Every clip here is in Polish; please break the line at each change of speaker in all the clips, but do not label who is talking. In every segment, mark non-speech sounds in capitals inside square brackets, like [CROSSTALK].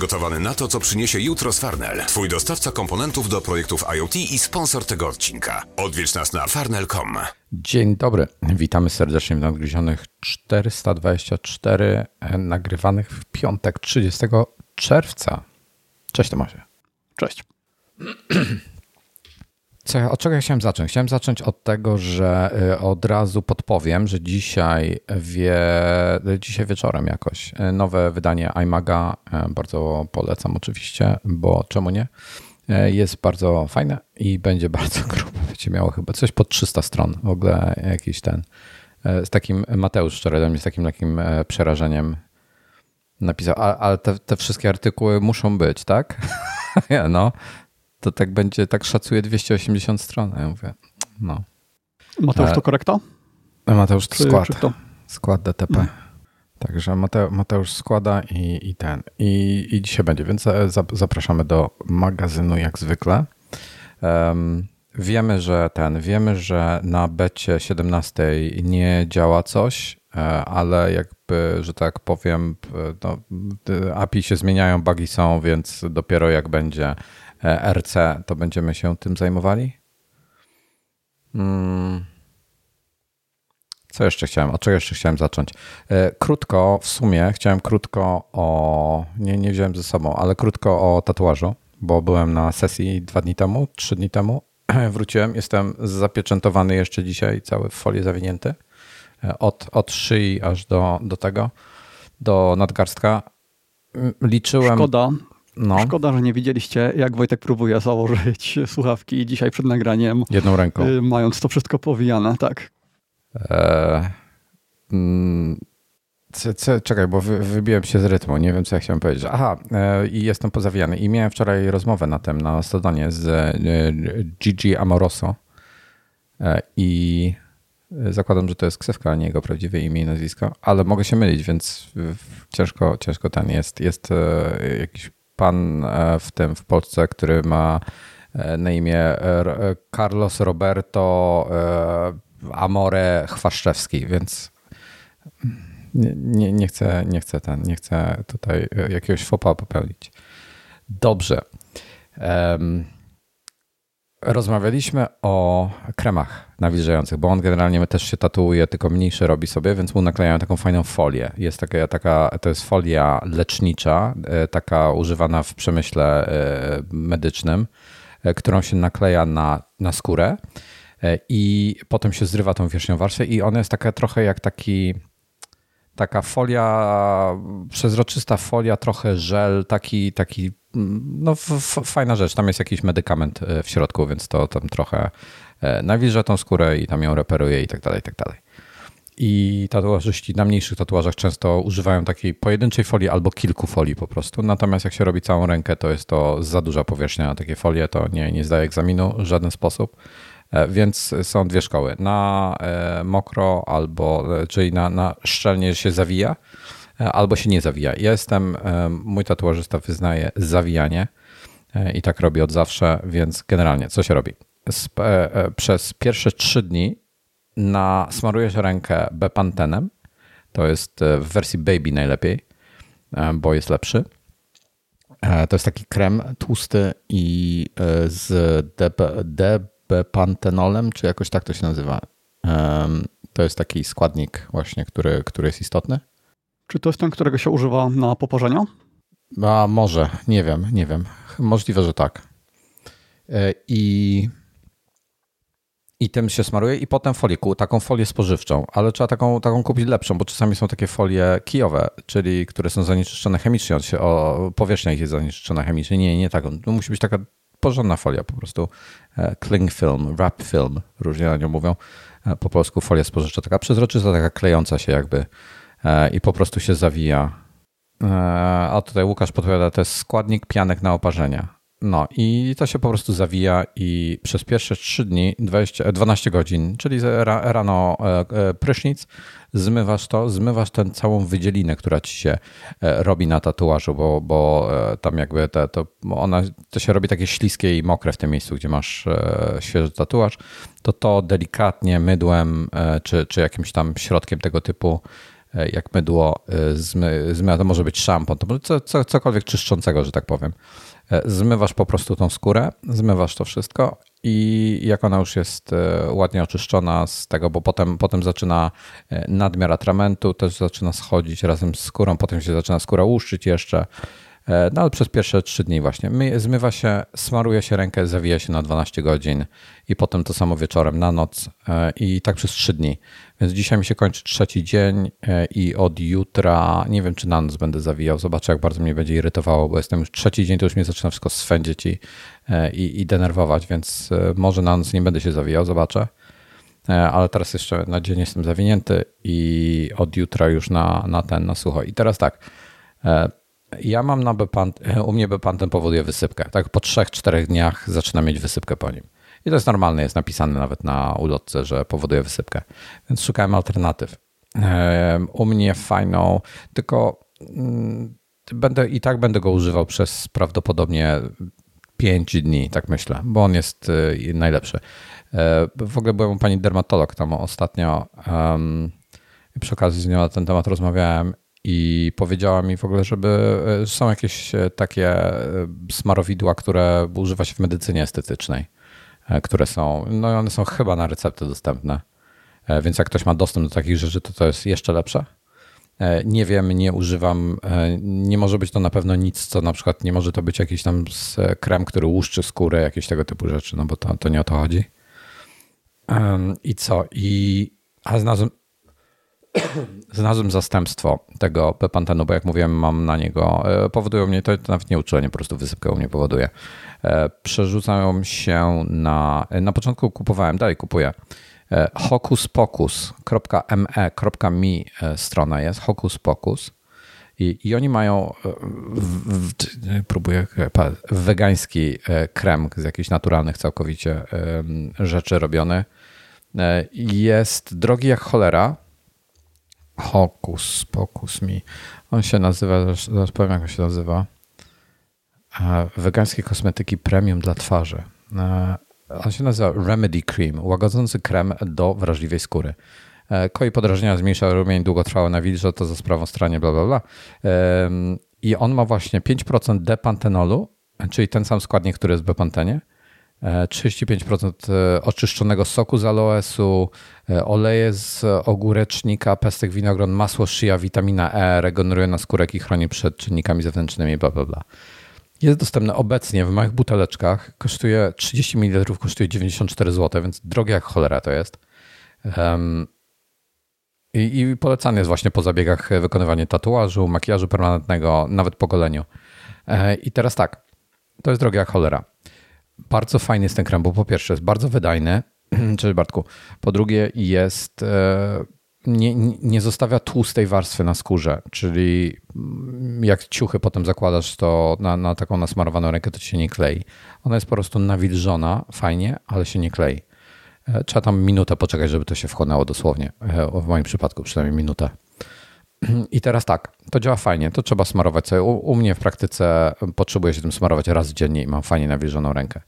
Przygotowany na to, co przyniesie jutro z Farnell. Twój dostawca komponentów do projektów IoT i sponsor tego odcinka. Odwiedź nas na farnell.com.
Dzień dobry. Witamy serdecznie w nadgryzionych 424 e, nagrywanych w piątek 30 czerwca. Cześć Tomasie.
Cześć.
Co, od czego ja chciałem zacząć? Chciałem zacząć od tego, że y, od razu podpowiem, że dzisiaj, wie, dzisiaj wieczorem jakoś y, nowe wydanie iMaga, y, bardzo polecam oczywiście, bo czemu nie? Jest bardzo fajne i będzie bardzo [LAUGHS] grube. Będzie miało chyba coś pod 300 stron. W ogóle jakiś ten. Z takim Mateusz wczoraj do mnie z takim takim przerażeniem napisał, ale te, te wszystkie artykuły muszą być, tak? [LAUGHS] no, to tak będzie, tak szacuje 280 stron. Ja mówię, no.
Mateusz to korekta?
Mateusz to skład. To? Skład DTP. No. Także Mate, Mateusz składa i, i ten. I, I dzisiaj będzie, więc zapraszamy do magazynu jak zwykle. Um, wiemy, że ten, wiemy, że na becie 17 nie działa coś, e, ale jakby, że tak powiem, no, API się zmieniają, bugi są, więc dopiero jak będzie E, RC, to będziemy się tym zajmowali. Hmm. Co jeszcze chciałem? Od czego jeszcze chciałem zacząć? E, krótko, w sumie chciałem krótko o. Nie, nie wziąłem ze sobą, ale krótko o tatuażu, bo byłem na sesji dwa dni temu, trzy dni temu. [CLEARS THROAT] Wróciłem, jestem zapieczętowany jeszcze dzisiaj, cały w folię zawinięty. E, od, od szyi aż do, do tego, do nadgarstka. Liczyłem.
Szkoda, no. Szkoda, że nie widzieliście, jak Wojtek próbuje założyć słuchawki dzisiaj przed nagraniem.
Jedną ręką.
Y, mając to wszystko powijane, tak. Eee,
mm, c, c, czekaj, bo wy, wybiłem się z rytmu. Nie wiem, co ja chciałem powiedzieć. Aha, e, i jestem pozawijany. I miałem wczoraj rozmowę na tym, na Stodonie z e, Gigi Amoroso. E, I zakładam, że to jest ksewka, a nie jego prawdziwe imię i nazwisko, ale mogę się mylić, więc ciężko, ciężko ten jest. Jest jakiś pan e, w tym w Polsce, który ma e, na imię e, Carlos Roberto Amore Chwaszczewski, więc nie, nie, nie, chcę, nie, chcę ten, nie chcę tutaj jakiegoś fopa popełnić. Dobrze. Rozmawialiśmy o kremach nawilżających, bo on generalnie też się tatuuje, tylko mniejsze robi sobie, więc mu naklejają taką fajną folię. Jest taka, taka to jest folia lecznicza, e, taka używana w przemyśle e, medycznym, e, którą się nakleja na, na skórę i potem się zrywa tą wierzchnią warstwę i ona jest taka trochę jak taki taka folia, przezroczysta folia, trochę żel, taki, taki no fajna rzecz. Tam jest jakiś medykament w środku, więc to tam trochę nawilża tą skórę i tam ją reperuje i tak dalej, i tak dalej. I tatuażyści na mniejszych tatuażach często używają takiej pojedynczej folii albo kilku folii po prostu. Natomiast jak się robi całą rękę, to jest to za duża powierzchnia na takie folie, to nie, nie zdaje egzaminu w żaden sposób. E, więc są dwie szkoły. Na mokro albo, czyli na, na szczelnie się zawija, E, albo się nie zawija. Ja jestem, e, mój tatuażysta wyznaje zawijanie e, i tak robi od zawsze, więc generalnie co się robi? Przez pierwsze trzy dni nasmarujesz rękę bepantenem, to jest w wersji baby najlepiej, bo jest lepszy. To jest taki krem tłusty i z debepantenolem, czy jakoś tak to się nazywa. To jest taki składnik właśnie, który, który jest istotny.
Czy to jest ten, którego się używa na poparzenia?
A może, nie wiem, nie wiem. Możliwe, że tak. E, I, i tym się smaruje i potem folię, taką folię spożywczą, ale trzeba taką, taką kupić lepszą, bo czasami są takie folie kijowe, czyli które są zanieczyszczone chemicznie, on się, o, powierzchnia ich jest zanieczyszczona chemicznie. Nie, nie taką. To musi być taka porządna folia po prostu. E, cling film, wrap film, różnie na nią mówią. E, po polsku folia spożywcza, taka przezroczysta, taka klejąca się jakby E, i po prostu się zawija. A tutaj Łukasz podpowiada, to jest składnik pianek na oparzenia. No i to się po prostu zawija i przez pierwsze 3 dni, 20, 12 godzin, czyli rano e, prysznic, zmywasz to, zmywasz tę całą wydzielinę, która ci się robi na tatuażu, bo, bo tam jakby te, to, ona, to się robi takie śliskie i mokre w tym miejscu, gdzie masz świeży tatuaż, to to delikatnie mydłem czy, czy jakimś tam środkiem tego typu jak mydło, zmy, zmy, to może być szampon, to może co, co, cokolwiek czyszczącego, że tak powiem. Zmywasz po prostu tą skórę, zmywasz to wszystko i jak ona już jest ładnie oczyszczona z tego, bo potem, potem zaczyna nadmiar atramentu, też zaczyna schodzić razem z skórą, potem się zaczyna skóra łuszczyć jeszcze. E, no ale przez pierwsze trzy dni właśnie. Zmywa się, smaruje się rękę, zawija się na 12 godzin i potem to samo wieczorem na noc e, i tak przez trzy dni. Więc dzisiaj mi się kończy trzeci dzień e, i od jutra nie wiem, czy na noc będę zawijał. Zobaczę, jak bardzo mnie będzie irytowało, bo jestem już trzeci dzień, to już mnie zaczyna wszystko swędzić i, i, i denerwować, więc może na noc nie będę się zawijał, zobaczę ale teraz jeszcze na dzień jestem zawinięty i od jutra już na, na ten, na sucho. I teraz tak, ja mam na Bepant, u mnie Bepantem powoduje wysypkę. Tak po 3-4 dniach zaczyna mieć wysypkę po nim. I to jest normalne, jest napisane nawet na ulotce, że powoduje wysypkę. Więc szukałem alternatyw. U mnie fajną, tylko mm, będę i tak będę go używał przez prawdopodobnie 5 dni, tak myślę, bo on jest y, najlepszy. E, w ogóle byłem u pani dermatolog tam ostatnio. Przy okazji z nią na ten temat rozmawiałem i powiedziała mi w ogóle, żeby że są jakieś e, takie e, smarowidła, które używa się w medycynie estetycznej, e, które są, no one są chyba na recepty dostępne. Więc jak ktoś ma dostęp do takich rzeczy, to to jest jeszcze lepsze. Nie wiem, nie używam, nie może być to na pewno nic, co na przykład nie może to być jakiś tam krem, który łuszczy skórę, jakieś tego typu rzeczy, no bo to, to nie o to chodzi. I co? I a znalazłem, [CLEARS THROAT] znalazłem zastępstwo tego pepantenu, bo jak mówiłem, mam na niego, e, powodują mnie, to, to nawet nie uczulenie, po prostu wysypkę u mnie powoduje. E, przerzucają się na, na początku kupowałem, dalej kupuję, e, hokuspokus.me.mi strona jest, hokuspokus. I, I oni mają, w, w, próbuję, wegański krem z jakichś naturalnych całkowicie rzeczy robiony. Jest drogi jak cholera, Hokus Pokus mi. On się nazywa, zaraz powiem jak on się nazywa. Wegańskie kosmetyki premium dla twarzy. On się nazywa Remedy Cream, łagodzący krem do wrażliwej skóry. E, koi podrażnienia, zmniejsza rumień, długotrwałe nawilże, to za sprawą stranie, bla, bla, bla. I on ma właśnie 5% depantenolu, czyli ten sam składnik, który jest w bepantenie, 35% e, oczyszczonego soku z aloesu, e, oleje z ogórecznika, pestek winogron, masło szyja, witamina E, regeneruje na skórek i chroni przed czynnikami zewnętrznymi, bla, bla, bla. Jest dostępny obecnie w małych buteleczkach. Kosztuje 30 ml, kosztuje 94 zł, więc drogie jak cholera to jest. Um, i, I jest właśnie po zabiegach wykonywanie tatuażu, makijażu permanentnego, nawet po goleniu. E, I teraz tak, to jest drogie jak cholera. Bardzo fajny jest ten krem, bo po pierwsze jest bardzo wydajny, [CLEARS THROAT] cześć Bartku, po drugie jest, e, nie, nie zostawia tłustej warstwy na skórze, czyli mm, jak ciuchy potem zakładasz to na, na taką nasmarowaną rękę, to się nie klei. Ona jest po prostu nawilżona, fajnie, ale się nie klei. E, trzeba tam minutę poczekać, żeby to się wchłonęło dosłownie. E, w moim przypadku przynajmniej minutę. [CLEARS THROAT] I teraz tak, to działa fajnie, to trzeba smarować sobie. U, u, mnie w praktyce potrzebuję się tym smarować raz dziennie i mam fajnie nawilżoną rękę.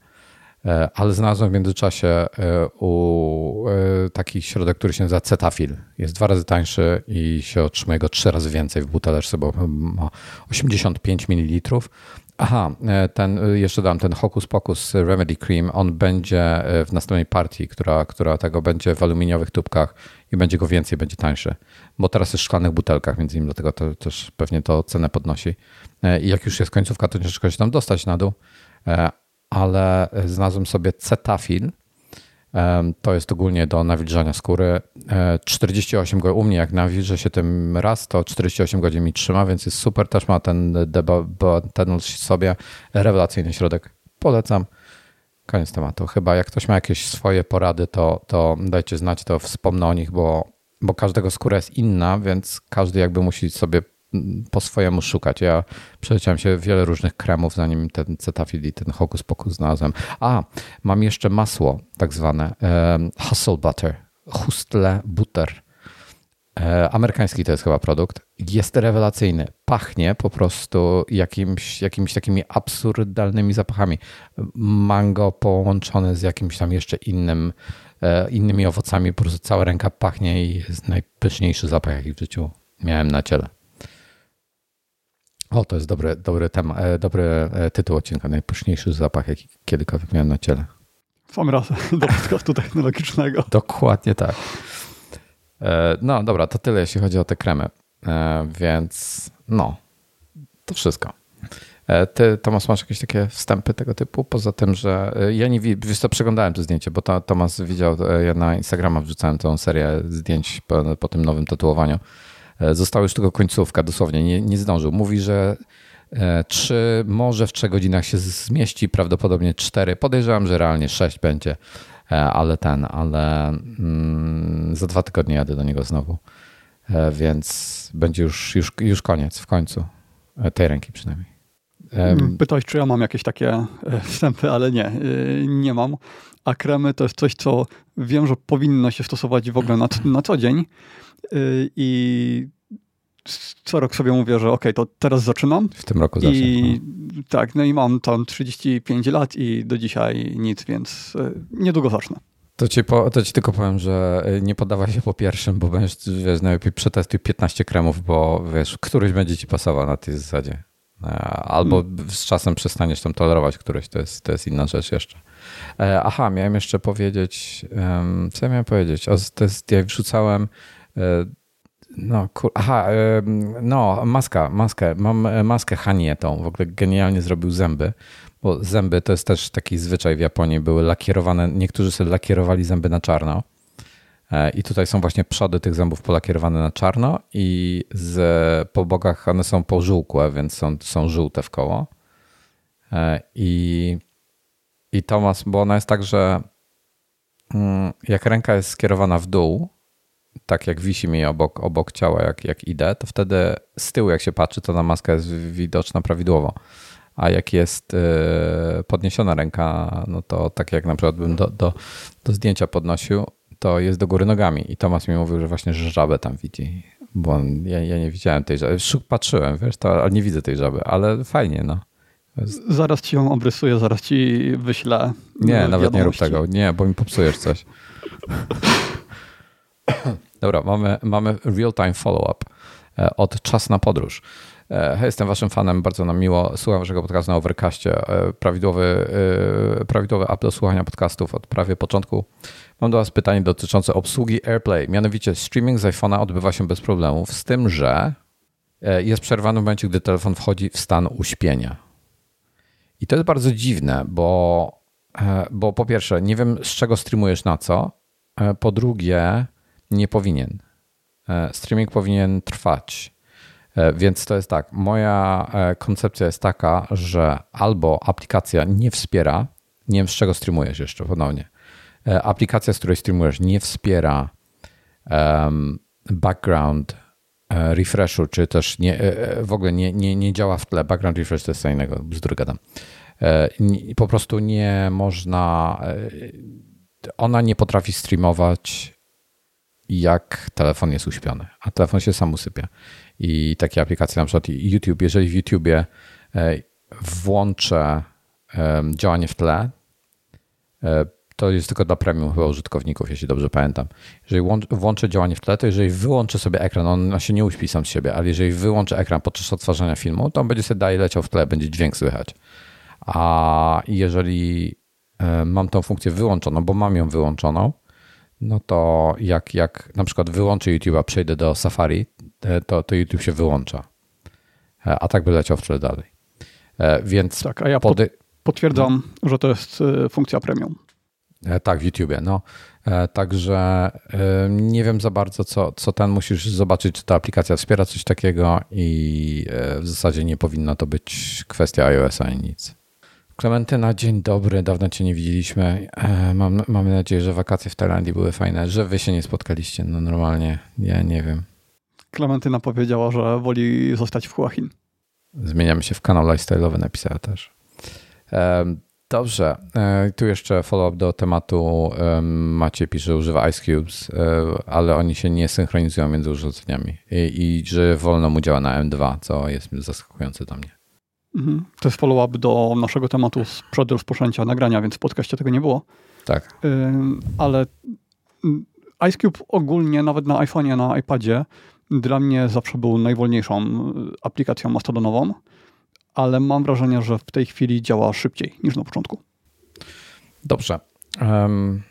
E, ale znalazłem w międzyczasie e, u e, taki środek, który się nazywa Cetafil. Jest dwa razy tańszy i się otrzymuje go trzy razy więcej w buteleczce, bo ma 85 ml. Aha, ten, jeszcze dam ten Hocus Pocus Remedy Cream. On będzie w następnej partii, która, która tego będzie w aluminiowych tubkach i będzie go więcej, będzie tańszy. Bo teraz jest w szklanych butelkach, między innymi dlatego to też pewnie to cenę podnosi. I jak już jest końcówka, to ciężko się tam dostać na dół ale znalazłem sobie Cetafil. To jest ogólnie do nawilżania skóry. 48 e, godzin, u mnie jak nawilżę się tym raz, to 48 godzin mi trzyma, więc jest super. Też ma ten, ten sobie rewelacyjny środek. Polecam. Koniec tematu. Chyba jak ktoś ma jakieś swoje porady, to, to dajcie znać, to wspomnę o nich, bo, bo każdego skóra jest inna, więc każdy jakby musi sobie po swojemu szukać. Ja przeleciałem się wiele różnych kremów, zanim ten Cetaphil i ten Hocus Pocus znalazłem. A, mam jeszcze masło tak zwane um, Hustle Butter, Hustle Butter. E, amerykański to jest chyba produkt. Jest rewelacyjny. Pachnie po prostu jakimś, jakimiś takimi absurdalnymi zapachami. Mango połączone z jakimś tam jeszcze innym, e, innymi owocami. Po prostu cała ręka pachnie i jest najpyszniejszy zapach, jaki w życiu Miałem na ciele. O, to jest dobry, dobry, temat, e, dobry e, tytuł odcinka. Najpyszniejszy zapach, jaki kiedykolwiek miałem na ciele.
Sam raz [LAUGHS] do podcastu technologicznego.
Dokładnie tak. E, no dobra, to tyle jeśli chodzi o te kremy. Więc no, to wszystko. Ty, Tomasz, masz jakieś takie wstępy tego typu? Poza tym, że ja nie wiesz, to przeglądałem to zdjęcie, bo to, Tomasz widział, ja na Instagrama wrzucałem tą serię zdjęć po, po tym nowym tatuowaniu. E, została już tylko końcówka, dosłownie, nie, nie zdążył. Mówi, że e, trzy, może w trzech godzinach się zmieści, prawdopodobnie cztery. Podejrzewam, że realnie sześć będzie, e, ale ten, ale mm, za dwa tygodnie jadę do niego znowu. Więc będzie już, już, już koniec w końcu. Tej ręki przynajmniej.
Mm, pytałeś, czy ja mam jakieś takie wstępy, ale nie, nie mam. A kremy to jest coś, co wiem, że powinno się stosować w ogóle na, na co dzień. I co rok sobie mówię, że ok, to teraz zaczynam.
W tym roku zacznę.
I no. tak, no i mam tam 35 lat i do dzisiaj nic, więc y, niedługo zacznę.
To ci, po, to ci tylko powiem, że y, nie poddawaj się po pierwszym, bo będziesz, wiesz, najlepiej przetestuj 15 kremów, bo wiesz, któryś będzie ci pasował na tej zasadzie. E, albo hmm. z czasem przestaniesz tam tolerować któryś, to jest, to jest inna rzecz jeszcze. E, aha, miałem jeszcze powiedzieć, co ja miałem powiedzieć? O, to jest, ja wrzucałem E, no, kur... Aha, e, no, maska, maskę. Mam e, maskę Hanie tą. W ogóle genialnie zrobił zęby, bo zęby to jest też taki zwyczaj w Japonii. Były lakierowane, niektórzy sobie lakierowali zęby na czarno. I tutaj są właśnie przody tych zębów polakierowane na czarno i z, po bokach one są pożółkłe, więc są, są żółte w koło. I, I Tomas, bo ona jest tak, że mm, jak ręka jest skierowana w dół, tak jak wisi mi obok, obok ciała, jak, jak idę, to wtedy z tyłu, jak się patrzy, to ta maska jest widoczna prawidłowo. A jak jest yy, podniesiona ręka, no to tak jak na przykład bym do, do, do zdjęcia podnosił, to jest do góry nogami. I Tomasz mi mówił, że właśnie żabę tam widzi. Bo ja, ja nie widziałem tej żaby. Patrzyłem, wiesz, to, ale nie widzę tej żaby, ale fajnie, no.
Zaraz ci ją obrysuję, zaraz ci wyślę.
Nie, nawet nie rób tego. Nie, bo mi popsujesz coś. [LAUGHS] [COUGHS] Dobra, mamy, mamy real-time follow-up e, od Czas na Podróż. E, jestem waszym fanem, bardzo nam miło. Słucham waszego podcastu na Overcastie. E, prawidłowy, prawidłowy app do słuchania podcastów od prawie początku. Mam do was pytanie dotyczące obsługi AirPlay. Mianowicie streaming z iPhone'a odbywa się bez problemów, z tym, że jest przerwany w momencie, gdy telefon wchodzi w stan uśpienia. I to jest bardzo dziwne, bo, bo po pierwsze, nie wiem z czego streamujesz na co. Po drugie, nie powinien. E, streaming powinien trwać. E, więc to jest tak. Moja e, koncepcja jest taka, że albo aplikacja nie wspiera, nie wiem z czego streamujesz jeszcze ponownie. Aplikacja, z której streamujesz, nie wspiera um, background refreshu, czy też nie, w ogóle nie, nie, nie działa w tle. Background refresh to jest co innego, bzdury gadam. Po prostu nie można, ona nie potrafi streamować jak telefon jest uśpiony, a telefon się sam usypia. I takie aplikacje, na przykład YouTube, jeżeli w YouTubie e, włączę działanie w tle, e, to jest tylko dla premium chyba użytkowników, jeśli dobrze pamiętam. Jeżeli włączę działanie w tle, to jeżeli wyłączę sobie ekran, on się nie uśpi sam z siebie, ale jeżeli wyłączę ekran podczas odtwarzania filmu, to on będzie sobie dalej leciał w tle, będzie dźwięk słychać. A jeżeli e, mam tą funkcję wyłączoną, bo mam ją wyłączoną, no to jak, jak na przykład wyłączę YouTube'a, przejdę do Safari, e, to, to YouTube się wyłącza. E, a tak by leciał w tle dalej. E, więc
tak, a ja pody... potwierdzam, no. że to jest funkcja premium.
Tak, w YouTubie. No. Także nie wiem za bardzo, co, co ten musisz zobaczyć, czy ta aplikacja wspiera coś takiego i w zasadzie nie powinna to być kwestia iOS-a i nic. Klementyna, dzień dobry, dawno Cię nie widzieliśmy. E, mam, mamy nadzieję, że wakacje w Tajlandii były fajne, że Wy się nie spotkaliście. No normalnie, ja nie wiem.
Klementyna powiedziała, że woli zostać w Huachin.
Zmieniamy się w kanał lifestyle'owy, napisała też. E, dobrze, e, tu jeszcze follow-up do tematu. Macie pisze, że używa Ice Cubes, ale oni się nie synchronizują między urządzeniami i, i że wolno mu działa na M2, co jest zaskakujące dla mnie.
Mhm. To jest follow-up do naszego tematu sprzed rozpoczęcia nagrania, więc w podcaście tego nie było.
Tak.
Ale Ice Cube ogólnie, nawet na iPhone'ie, na iPadzie, dla mnie zawsze był najwolniejszą aplikacją mastodonową, ale mam wrażenie, że w tej chwili działa szybciej niż na początku.
Dobrze. Um,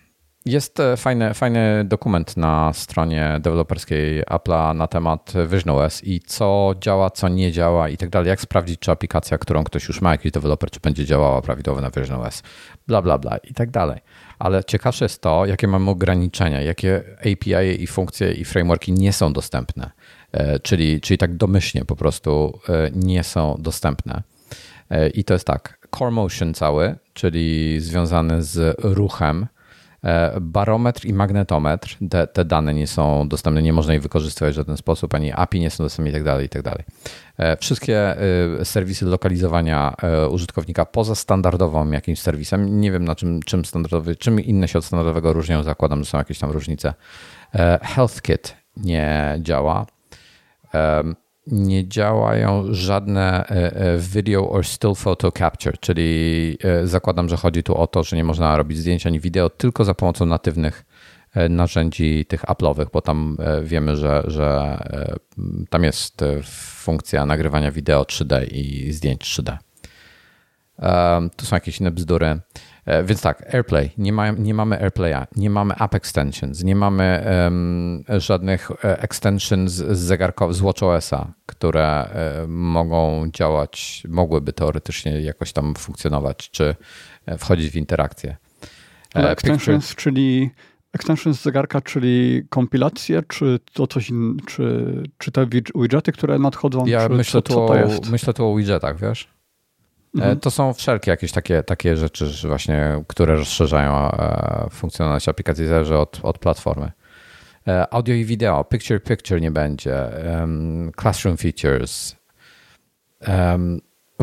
jest e, fajny, fajny dokument na stronie deweloperskiej Apple'a na temat VisionOS i co działa, co nie działa i tak dalej. Jak sprawdzić, czy aplikacja, którą ktoś już ma, jakiś deweloper, czy będzie działała prawidłowo na VisionOS, bla, bla, bla i tak dalej. Ale ciekawsze jest to, jakie mamy ograniczenia, jakie API i funkcje i frameworki nie są dostępne. E, czyli, czyli tak domyślnie po prostu e, nie są dostępne. I to jest tak, Core Motion cały, czyli związany z ruchem, barometr i magnetometr, te, te, dane nie są dostępne, nie można ich wykorzystywać w żaden sposób, ani API nie są dostępne i tak dalej, i tak. E, wszystkie e, serwisy lokalizowania użytkownika poza standardowym jakimś serwisem, nie wiem na czym, czym standardowy, czym inne się od standardowego różnią, zakładam, że są jakieś tam różnice. HealthKit nie działa nie działają żadne e, e, video or still photo capture, czyli e, zakładam, że chodzi tu o to, że nie można robić zdjęć ani wideo tylko za pomocą natywnych narzędzi tych Apple'owych, bo tam wiemy, że, że tam jest funkcja nagrywania wideo 3D i zdjęć 3D. Tu są jakieś inne bzdury. E, więc tak, AirPlay. Nie, ma, nie mamy AirPlaya, nie mamy App Extensions, nie mamy um, żadnych e, extensions z zegarkowych, z WatchOS-a, które um, mogą działać, mogłyby teoretycznie jakoś tam funkcjonować, czy wchodzić w interakcję.
Ale extensions, Picture... czyli extensions zegarka, czyli kompilacje, czy to coś in, czy, czy te widgety, które nadchodzą?
Ja
czy,
myślę, co, tu o, myślę tu o widgetach, wiesz? Mhm. To są wszelkie jakieś takie, takie rzeczy, właśnie, które rozszerzają e, funkcjonalność aplikacji, zależy od, od platformy. E, audio i wideo, picture picture nie będzie, classroom features,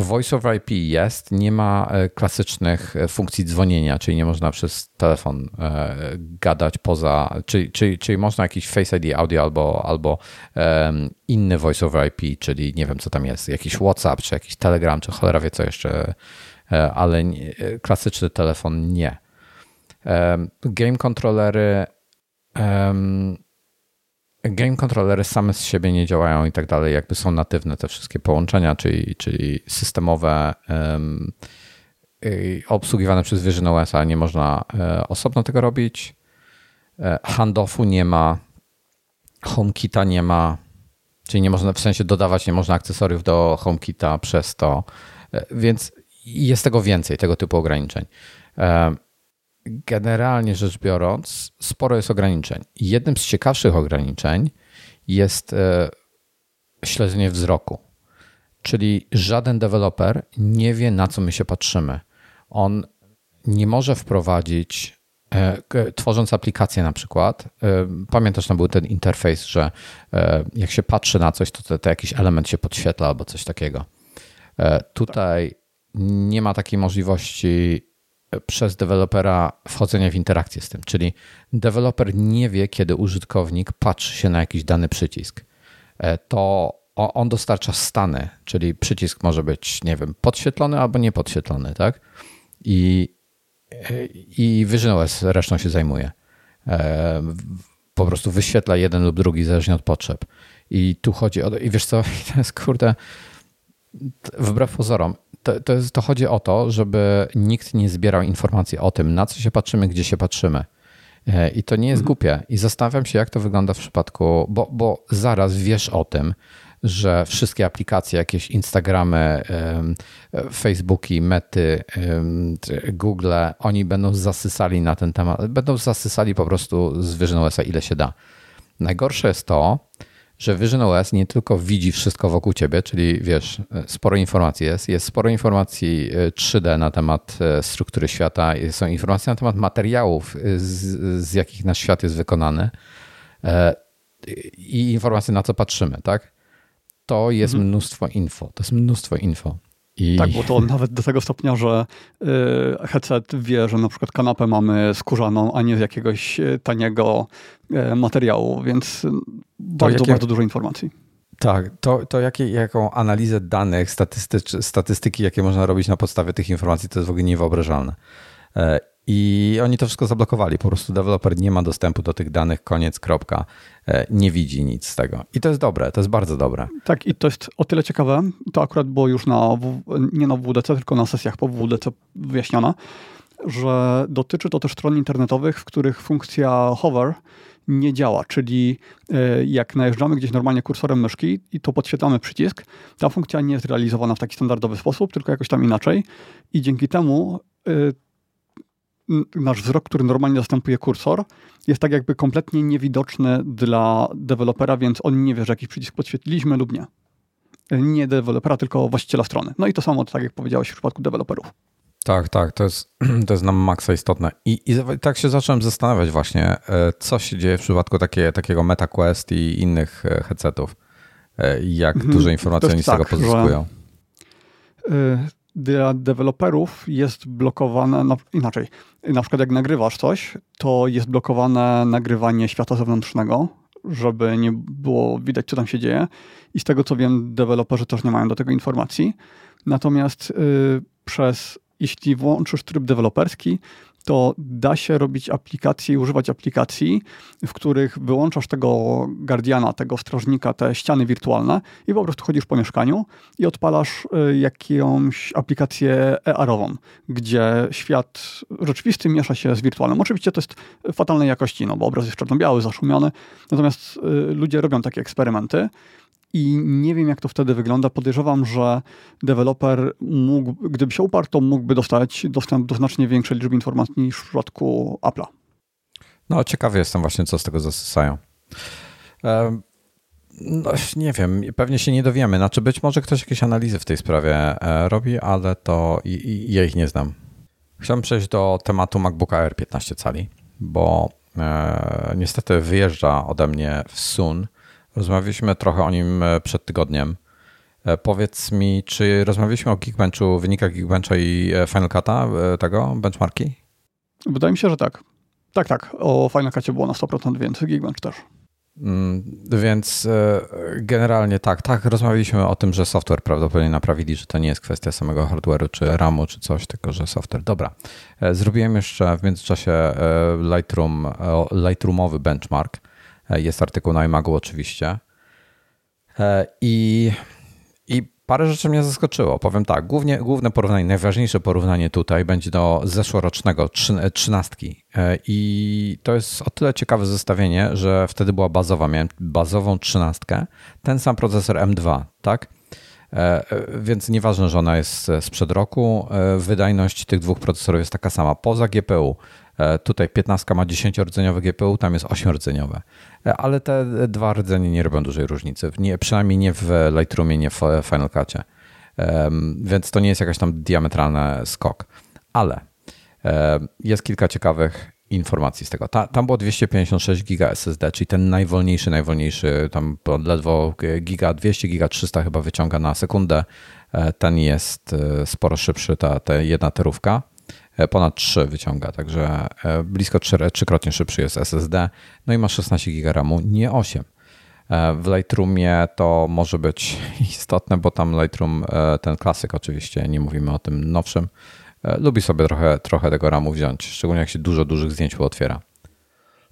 Voice over IP jest, nie ma e, klasycznych e, funkcji dzwonienia, czyli nie można przez telefon e, gadać poza, czyli, czyli, czyli można jakiś Face ID audio albo, albo inny Voice over IP, czyli nie wiem co tam jest, jakiś WhatsApp, czy jakiś Telegram, czy cholera wie co jeszcze, ale nie, klasyczny telefon nie. Game kontrolery game kontrolery same z siebie nie działają i tak dalej, jakby są natywne te wszystkie połączenia, czyli, czyli systemowe, um, obsługiwane przez Vision OS, nie można e, osobno tego robić. E, handoffu nie ma, HomeKita nie ma, czyli nie można w sensie dodawać, nie można akcesoriów do HomeKita przez to, e, więc jest tego więcej, tego typu ograniczeń generalnie rzecz biorąc, sporo jest ograniczeń. Jednym z ciekawszych ograniczeń jest e, śledzenie wzroku. Czyli żaden deweloper nie wie, na co my się patrzymy. On nie może wprowadzić, e, tworząc aplikację na przykład, e, pamiętasz, tam był ten interfejs, że jak się patrzy na coś, to, to, to jakiś element się podświetla albo coś takiego. Tutaj nie ma takiej możliwości przez dewelopera wchodzenia w interakcję z tym. Czyli deweloper nie wie, kiedy użytkownik patrzy się na jakiś dany przycisk. E, to on dostarcza stany, czyli przycisk może być, nie wiem, podświetlony albo niepodświetlony, tak? I, i VisionOS resztą się zajmuje. E, po prostu wyświetla jeden lub drugi, zależnie od potrzeb. I tu chodzi o. I wiesz co, [LAUGHS] to jest kurde. Wbrew pozorom, to, to, jest, to chodzi o to, żeby nikt nie zbierał informacji o tym, na co się patrzymy, gdzie się patrzymy. E, I to nie jest mhm. głupie. I zastanawiam się, jak to wygląda w przypadku, bo, bo zaraz wiesz o tym, że wszystkie aplikacje, jakieś Instagramy, Facebooki, Mety, Google, oni będą zasysali na ten temat, będą zasysali po prostu z OS ile się da. Najgorsze jest to, że Vision OS nie tylko widzi wszystko wokół ciebie, czyli wiesz, sporo informacji jest, jest sporo informacji 3D e, na temat e, struktury świata, są informacje na temat materiałów, e, z, z jakich nasz świat jest wykonany i informacje na co patrzymy, tak? To jest mhm. mnóstwo info, to jest mnóstwo info.
I... Tak, bo to nawet do tego stopnia, że y, headset wie, że na przykład kanapę mamy skórzaną, a nie z jakiegoś y, taniego y, materiału, więc bardzo, jakie... bardzo dużo informacji.
Tak, to, to jakie, jaką analizę danych, statystyki, jakie można robić na podstawie tych informacji, to jest w ogóle niewyobrażalne. E, I oni to wszystko zablokowali. Po prostu deweloper nie ma dostępu do tych danych, koniec, kropka. E, nie widzi nic z tego. I to jest dobre, to jest bardzo dobre.
Tak, i to jest o tyle ciekawe. To akurat było już na, nie na WDC, tylko na sesjach po WDC wyjaśnione, że dotyczy to też stron internetowych, w których funkcja hover nie działa, czyli e, jak najeżdżamy gdzieś normalnie kursorem myszki i to podświetlamy przycisk, ta funkcja nie jest realizowana w taki standardowy sposób, tylko jakoś tam inaczej i dzięki temu e, nasz wzrok, który normalnie zastępuje kursor, jest tak jakby kompletnie niewidoczny dla dewelopera, więc on nie wie, że jakiś przycisk podświetliliśmy lub nie. Nie dewelopera, tylko właściciela strony. No i to samo, tak jak powiedziałeś w przypadku deweloperów.
Tak, tak, to jest, [CLEARS THROAT] to jest nam maksa istotne. I, I tak się zacząłem zastanawiać właśnie, e, co się dzieje w przypadku takie, takiego MetaQuest i innych e, headsetów. E, jak mhm. duże informacje oni z tego tak, pozyskują.
Że, dla deweloperów jest blokowane, no, inaczej, na przykład jak nagrywasz coś, to jest blokowane nagrywanie świata zewnętrznego, żeby nie było widać, co tam się dzieje. I z tego co wiem, deweloperzy też nie mają do tego informacji. Natomiast y, przez jeśli włączysz tryb deweloperski, to da się robić aplikacje i używać aplikacji, w których wyłączasz tego guardiana, tego strażnika, te ściany wirtualne i po prostu chodzisz po mieszkaniu i odpalasz y, jakąś aplikację ER-ową, gdzie świat rzeczywisty miesza się z wirtualnym. Oczywiście to jest fatalnej jakości, no bo obraz jest czarno-biały, zaszumiony, natomiast y, ludzie robią takie eksperymenty i nie wiem, jak to wtedy wygląda. Podejrzewam, że deweloper mógł, gdyby się uparł, to mógłby dostać dostęp do znacznie większej liczby informacji niż w przypadku Apple'a.
No, ciekawy jestem właśnie, co z tego zasysają. No, nie wiem, pewnie się nie dowiemy. Znaczy, być może ktoś jakieś analizy w tej sprawie e, robi, ale to i, i ja ich nie znam. Chciałbym przejść do tematu MacBooka Air 15 cali, bo e, niestety wyjeżdża ode mnie w Sun Rozmawialiśmy trochę o nim e, przed tygodniem. E, powiedz mi, czy rozmawialiśmy o Geekbenchu, wynikach Geekbencha i e, Final Cut'a, tego, benchmarki?
Wydaje mi się, że tak. Tak, tak. O Final Cutie było na 100%, więc Geekbench też.
Mm, więc generalnie tak, tak, rozmawialiśmy o tym, że software prawdopodobnie naprawili, że to nie jest kwestia samego hardware'u czy RAMu czy coś, tylko że software. Dobra. Zrobiłem jeszcze w międzyczasie Lightroom, Lightroomowy benchmark jest artykuł na iMagu oczywiście. E, I, I parę rzeczy mnie zaskoczyło. Powiem tak, głównie, główne porównanie, najważniejsze porównanie tutaj będzie do zeszłorocznego e, trzynastki. I to jest o tyle ciekawe zestawienie, że wtedy była bazowa, miałem bazową trzynastkę, ten sam procesor M2, tak? Więc nieważne, że ona jest sprzed roku, wydajność tych dwóch procesorów jest taka sama. Poza GPU E, tutaj 15 ma 10-rdzeniowe GPU, tam jest 8-rdzeniowe. E, ale te dwa rdzenie nie robią dużej różnicy. Nie, przynajmniej nie w Lightroomie, nie w Final Cutie. Więc to nie jest jakaś tam diametralny skok. Ale jest kilka ciekawych informacji z tego. Ta, tam było 256 giga SSD, czyli ten najwolniejszy, najwolniejszy, tam ledwo giga 200, giga 300 chyba wyciąga na sekundę. E, ten jest sporo szybszy, ta, ta jedna terówka. E, ponad 3 wyciąga, także e, blisko 3, trzykrotnie szybszy jest SSD, no i ma 16 GB RAMu, nie 8. E, w Lightroomie to może być [LAUGHS] istotne, bo tam Lightroom, ten klasyk oczywiście, nie mówimy o tym nowszym, lubi sobie trochę, trochę tego RAMu wziąć, szczególnie jak się dużo dużych zdjęć otwiera.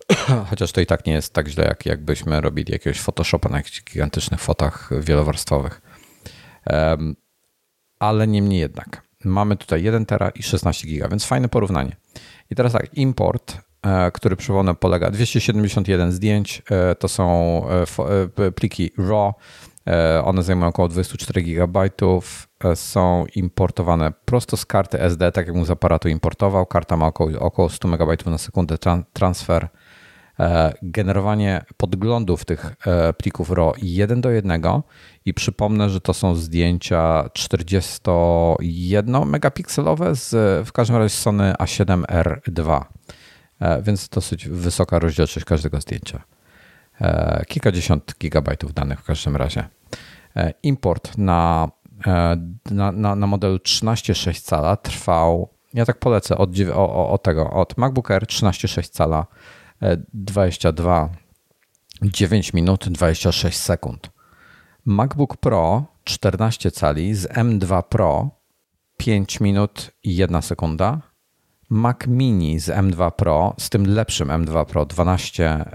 [CLEARS THROAT] Chociaż to i tak nie jest tak źle, jak jakbyśmy robili jakiegoś Photoshopa na jakichś gigantycznych fotach wielowarstwowych. Ale niemniej jednak mamy tutaj 1 tera i 16 giga, więc fajne porównanie. I teraz tak, import, e, który przypomnę polega 271 zdjęć, e, to są e, pliki RAW, one zajmują około 24 GB, są importowane prosto z karty SD, tak jak mu z aparatu importował. Karta ma około, około 100 MB na sekundę transfer. Generowanie podglądów tych plików RAW 1 do 1 i przypomnę, że to są zdjęcia 41 megapikselowe z w każdym razie Sony A7R2, e, więc dosyć wysoka rozdzielczość każdego zdjęcia. E, kilkadziesiąt gigabajtów danych w każdym razie. E, import na, na, na, na modelu 13,6 cala trwał, ja tak polecę, od, o, o tego, od MacBook Air 13,6 cala 22 9 minut 26 sekund. MacBook Pro 14 cali z M2 Pro 5 minut i 1 sekunda. Mac Mini z M2 Pro, z tym lepszym M2 Pro, 12,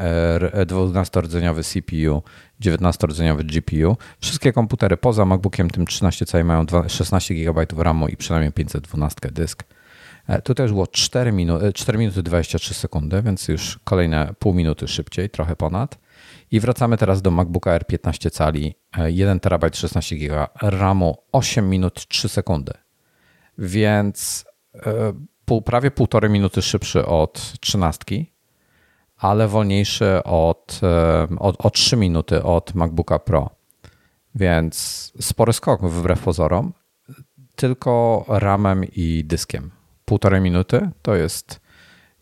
12-rdzeniowy CPU, 19-rdzeniowy GPU. Wszystkie komputery poza MacBookiem tym 13 cali mają 16 GB RAMu i przynajmniej 512 dysk. E, tutaj już było 4, minu 4 minuty 23 sekundy, więc już kolejne pół minuty szybciej, trochę ponad. I wracamy teraz do MacBooka Air 15 cali, 1 TB 16 GB RAMu, 8 minut 3 sekundy. Więc pół, prawie półtorej minuty szybszy od 13, ale wolniejszy od, od, o 3 minuty od MacBooka Pro. Więc spory skok wbrew pozorom, tylko ramem i dyskiem. Półtorej minuty to jest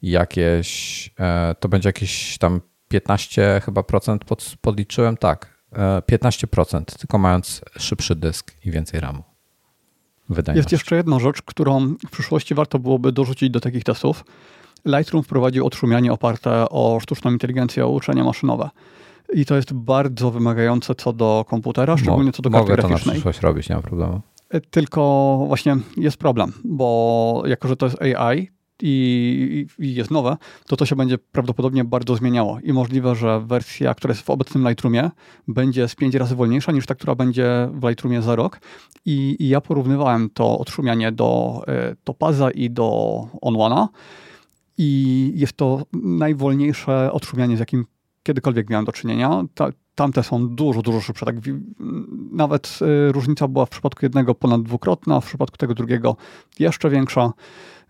jakieś, e, to będzie jakieś tam 15 chyba procent pod, podliczyłem, tak, 15%, e, tylko mając szybszy dysk i więcej RAMu.
Jest jeszcze jedna rzecz, którą w przyszłości warto byłoby dorzucić do takich testów. Lightroom wprowadził odszumianie oparte o sztuczną inteligencję, o uczenie maszynowe. I to jest bardzo wymagające co do komputera, szczególnie co do karty
Mogę
graficznej.
to na przyszłość robić, nie ma problemu.
Tylko właśnie jest problem, bo jako, że to jest AI, i, jest nowe, to to się będzie prawdopodobnie bardzo zmieniało. I możliwe, że wersja, która jest w obecnym Lightroomie, będzie z pięć razy wolniejsza niż ta, która będzie w Lightroomie za rok. I, i ja porównywałem to odszumianie do e, Topaza i do Onwana. I jest to najwolniejsze odszumianie, z jakim kiedykolwiek miałem do czynienia. Ta, tamte są dużo, dużo szybsze. Tak, nawet y, różnica była w przypadku jednego ponad dwukrotna, w przypadku tego drugiego jeszcze większa.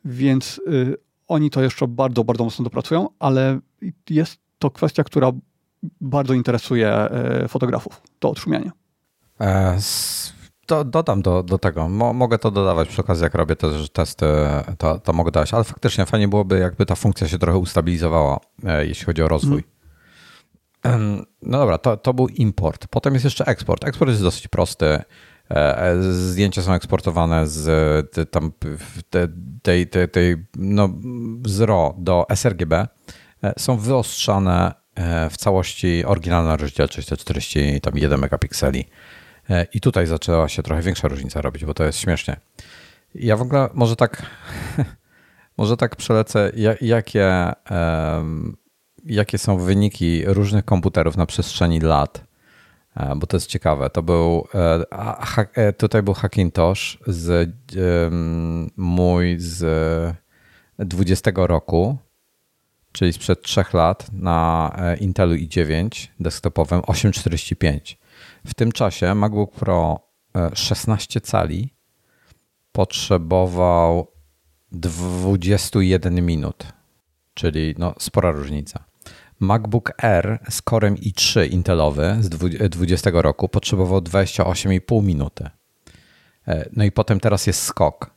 Więc y, oni to jeszcze bardzo, bardzo mocno dopracują, ale jest to kwestia, która bardzo interesuje y, fotografów, to odszumianie.
E, do, dodam do, do tego. Mo, mogę to dodawać przy okazji, jak robię też testy, to, to mogę dać, ale faktycznie fajnie byłoby, jakby ta funkcja się trochę ustabilizowała, e, jeśli chodzi o rozwój. Mm. No dobra, to, to był import. Potem jest jeszcze eksport. Eksport jest dosyć prosty. E, e, zdjęcia są eksportowane z tam tej, tej, tej no, z RAW do sRGB. E, są wyostrzane w całości oryginalna rozdzielczość to 41 megapikseli. I tutaj zaczęła się trochę większa różnica robić, bo to jest śmiesznie. Ja w ogóle może tak, [LAUGHS] może tak przelecę, jakie, jakie są wyniki różnych komputerów na przestrzeni lat E, bo to jest ciekawe. To był, e, e, tutaj był Hackintosh z mój z 20 roku, czyli sprzed 3 lat na Intelu i9 desktopowym 845. W tym czasie MacBook Pro 16 cali potrzebował 21 minut, czyli no, spora różnica. MacBook Air z Corem i3 Intelowy z 2020 roku potrzebował 28,5 minuty. E, no i potem teraz jest skok.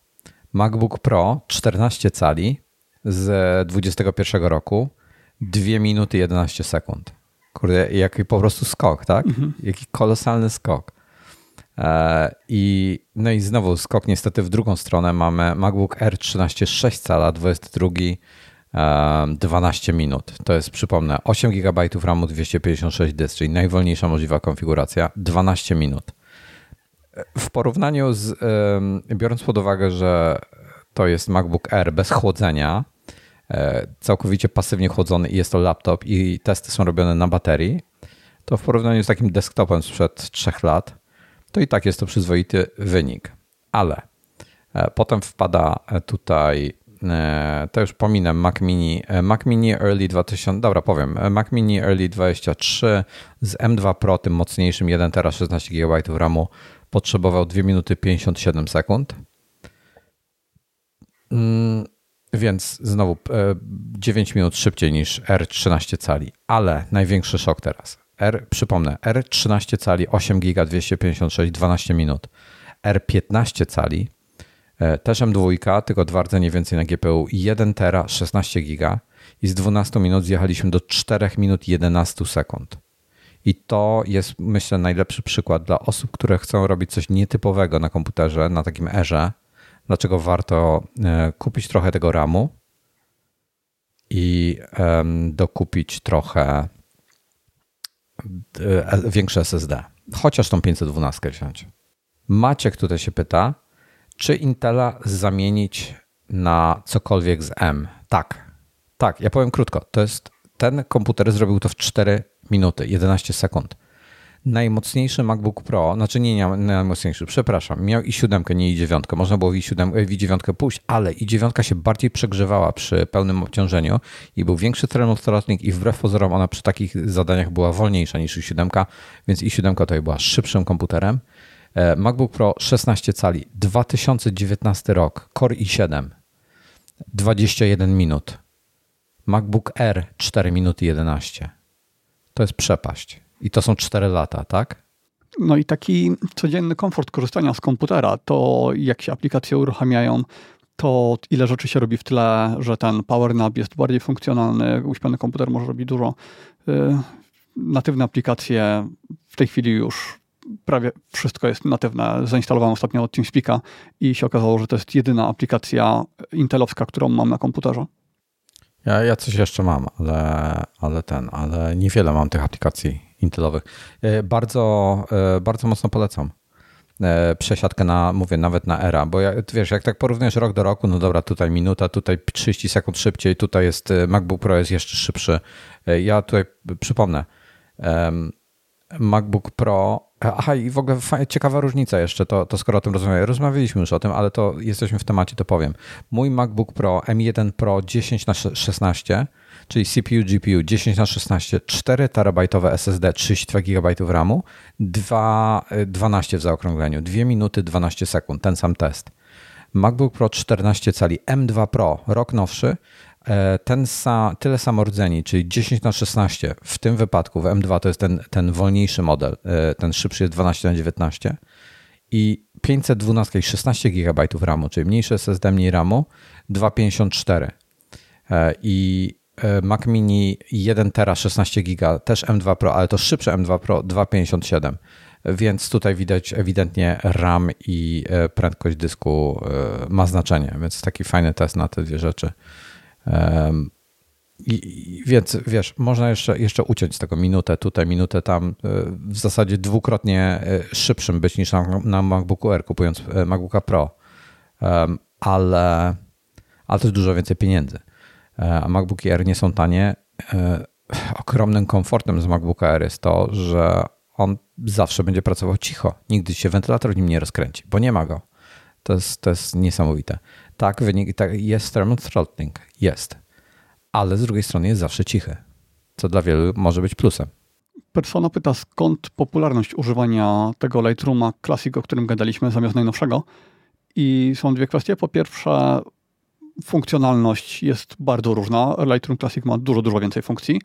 MacBook Pro 14 cali z 2021 roku 2 minuty 11 sekund. Kurde, jaki po prostu skok, tak? Mhm. Jaki kolosalny skok. E, I, no i znowu skok niestety w drugą stronę mamy MacBook Air 13 6 cala 22 12 minut. To jest, przypomnę, 8 GB RAMu 256 dysk, czyli najwolniejsza możliwa konfiguracja, 12 minut. W porównaniu z, biorąc pod uwagę, że to jest MacBook Air bez chłodzenia, e, całkowicie pasywnie chłodzony i jest to laptop i testy są robione na baterii, to w porównaniu z takim desktopem sprzed 3 lat, to i tak jest to przyzwoity wynik. Ale e, potem wpada tutaj to już pominę Mac Mini. E, Mac Mini Early 2000, dobra powiem, e, Mac Mini Early 23 z M2 Pro, tym mocniejszym 1 tera 16 GB RAMu potrzebował 2 minuty 57 sekund. Mm, więc znowu 9 minut szybciej niż R13 cali, ale największy szok teraz. R, przypomnę, R13 cali 8 GB 256 12 minut. R15 cali E, też M2, tylko dwa rdzenie więcej na GPU, 1 tera, 16 giga i z 12 minut zjechaliśmy do 4 minut 11 sekund. I to jest, myślę, najlepszy przykład dla osób, które chcą robić coś nietypowego na komputerze, na takim erze. Dlaczego warto e, kupić trochę tego RAMu i dokupić trochę e, większe SSD. Chociaż tą 512 wziąć. Maciek tutaj się pyta, czy Intela zamienić na cokolwiek z M. Tak, tak, ja powiem krótko. To jest, ten komputer zrobił to w 4 minuty, 11 sekund. Najmocniejszy MacBook Pro, znaczy nie, nie najmocniejszy, przepraszam, miał i 7, nie i 9. Można było i7, i 9 pójść, ale i 9 się bardziej przegrzewała przy pełnym obciążeniu i był większy throttling i wbrew pozorom ona przy takich zadaniach była wolniejsza niż i7, więc i7 tutaj była szybszym komputerem. E, MacBook Pro 16 cali, 2019 rok, Core i7, 21 minut. MacBook Air 4 minuty 11. To jest przepaść. I to są 4 lata, tak?
No i taki codzienny komfort korzystania z komputera, to jak się aplikacje uruchamiają, to ile rzeczy się robi w tle, że ten PowerNap jest bardziej funkcjonalny, uśpiony komputer może robić dużo. Y, natywne aplikacje w tej chwili już prawie wszystko jest natywne. Zainstalowałem ostatnio od TeamSpeak'a i się okazało, że to jest jedyna aplikacja intelowska, którą mam na komputerze.
Ja, ja coś jeszcze mam, ale, ale ten, ale niewiele mam tych aplikacji intelowych. E, bardzo, e, bardzo mocno polecam e, przesiadkę na, mówię, nawet na era, bo ja, wiesz, jak tak porównujesz rok do roku, no dobra, tutaj minuta, tutaj 30 sekund szybciej, tutaj jest MacBook Pro jest jeszcze szybszy. Ja tutaj przypomnę, MacBook Pro Aha, i w ogóle ciekawa różnica jeszcze, to, to skoro o tym rozmawiamy. Rozmawialiśmy już o tym, ale to jesteśmy w temacie, to powiem. Mój MacBook Pro M1 Pro 10 na 16 czyli CPU, GPU 10 na 16 4 terabajtowe SSD, 32 GB RAMu, 2, 12 w zaokrągleniu, 2 minuty 12 sekund, ten sam test. MacBook Pro 14 cali M2 Pro, rok nowszy, E, ten sa, tyle samo rdzeni, czyli 10 na 16 w tym wypadku w M2 to jest ten, ten wolniejszy model, e, ten szybszy jest 12 na 19 i 512 i 16 GB RAMu, czyli mniejsze SSD, mniej RAMu, 254 e, i Mac Mini 1 tera 16 GB, też M2 Pro, ale to szybsze M2 Pro 257 więc tutaj widać ewidentnie RAM i prędkość dysku ma znaczenie, więc taki fajny test na te dwie rzeczy. I, więc wiesz, można jeszcze, jeszcze uciąć z tego minutę tutaj, minutę tam, e, w zasadzie dwukrotnie e, szybszym być niż na, na MacBooku Air, kupując e, MacBooka Pro, ale, ale też dużo więcej pieniędzy. A MacBooki Air nie są tanie. Ogromnym komfortem z MacBooka Air jest to, że on zawsze będzie pracował cicho. Nigdy się wentylator nim nie rozkręci, bo nie ma go. To jest, to jest niesamowite. Tak, wynik, tak, jest thermal throttling, jest. Ale z drugiej strony jest zawsze cichy, co dla wielu może być plusem.
Persona pyta, skąd popularność używania tego Lightrooma Classic, o którym gadaliśmy, zamiast najnowszego. I są dwie kwestie. Po pierwsze, funkcjonalność jest bardzo różna. Lightroom Classic ma dużo, dużo więcej funkcji.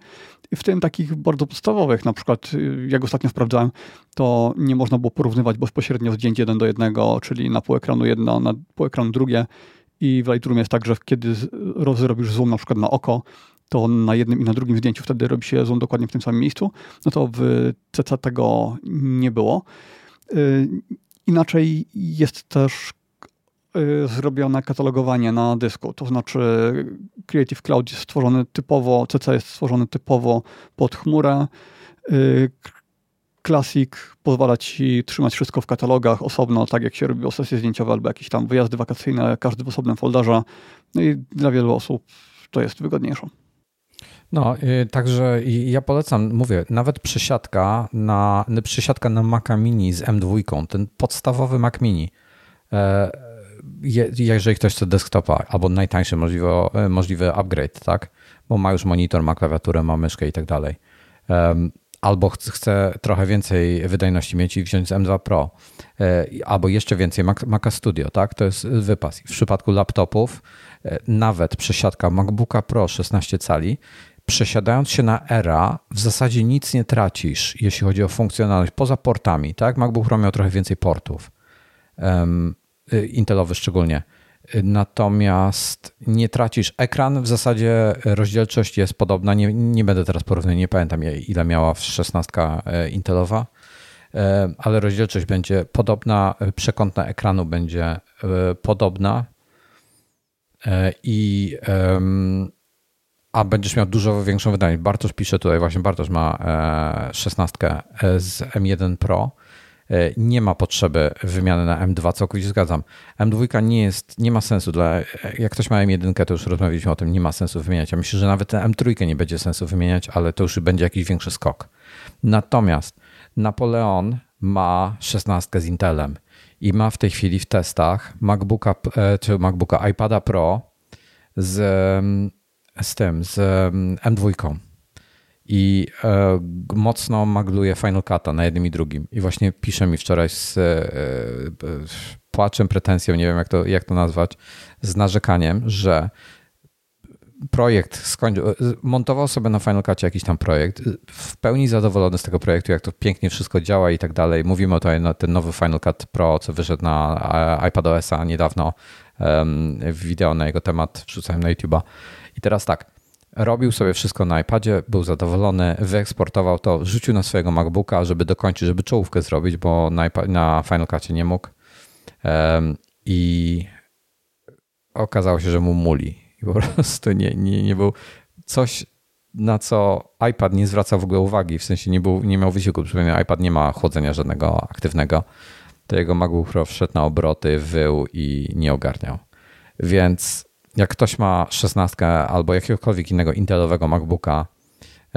W tym takich bardzo podstawowych, na przykład jak ostatnio sprawdzałem, to nie można było porównywać bezpośrednio zdjęć jeden do jednego, czyli na pół ekranu jedno, na pół ekranu drugie. I w Lightroomie jest tak, że kiedy zrobisz zoom na przykład na oko, to na jednym i na drugim zdjęciu wtedy robi się zoom dokładnie w tym samym miejscu. No to w CC tego nie było. Y, inaczej jest też y, zrobione katalogowanie na dysku, to znaczy Creative Cloud jest stworzony typowo, CC jest stworzony typowo pod chmurę. Classic pozwala ci trzymać wszystko w katalogach osobno, tak jak się robiło sesje zdjęciowe albo jakieś tam wyjazdy wakacyjne, każdy w osobnym folderze. No i dla wielu osób to jest wygodniejsze.
No, yy, także ja polecam, mówię, nawet przesiadka na, przesiadka na Maca Mini z M2, ten podstawowy Mac Mini. E, je, jeżeli ktoś chce desktopa albo najtańszy możliwy, możliwy upgrade, tak? Bo ma już monitor, ma klawiaturę, ma myszkę i tak dalej albo chce trochę więcej wydajności mieć i wziąć z M2 Pro, e, albo jeszcze więcej Maca Studio, tak? To jest wypas. W przypadku laptopów e, nawet przesiadka MacBooka Pro 16 cali, przesiadając się na Era, w zasadzie nic nie tracisz, jeśli chodzi o funkcjonalność, poza portami, tak? MacBook Pro miał trochę więcej portów, um, Intelowy szczególnie Natomiast nie tracisz ekran, w zasadzie rozdzielczość jest podobna. Nie, nie będę teraz porównał, nie pamiętam ile miała w 16 e, Intelowa, e, ale rozdzielczość będzie podobna, przekątna ekranu będzie e, podobna i a będziesz miał dużo większą wydajność. Bartosz pisze tutaj, właśnie Bartosz ma 16 z M1 Pro nie ma potrzeby wymiany na M2, całkowicie zgadzam. M2 nie jest, nie ma sensu dla, jak ktoś ma M1, to już rozmawialiśmy o tym, nie ma sensu wymieniać. Ja myślę, że nawet M3 nie będzie sensu wymieniać, ale to już będzie jakiś większy skok. Natomiast Napoleon ma 16 z Intelem i ma w tej chwili w testach MacBooka, e, czy MacBooka iPada Pro z, z tym, z M2 i e, mocno magluje Final Cut'a na jednym i drugim. I właśnie pisze mi wczoraj z e, płaczem, pretensją, nie wiem jak to, jak to nazwać, z narzekaniem, że projekt skończył, montował sobie na Final Cutie jakiś tam projekt, w pełni zadowolony z tego projektu, jak to pięknie wszystko działa i tak dalej. Mówimy o na ten nowy Final Cut Pro, co wyszedł na iPadOS-a niedawno, wideo na jego temat wrzucałem na YouTube'a. I teraz tak, robił sobie wszystko na iPadzie, był zadowolony, wyeksportował to, rzucił na swojego MacBooka, żeby dokończyć, żeby czołówkę zrobić, bo na, na Final Cutie nie mógł. I okazało się, że mu muli i po [LAUGHS] prostu nie, nie, nie był coś, na co iPad nie zwraca w ogóle uwagi, w sensie nie, był, nie miał wysiłku. Przypomnę, iPad nie ma chłodzenia żadnego aktywnego. To jego MacBook Pro wszedł na obroty, wył i nie ogarniał. Więc jak ktoś ma 16 albo jakiegokolwiek innego Intelowego MacBooka,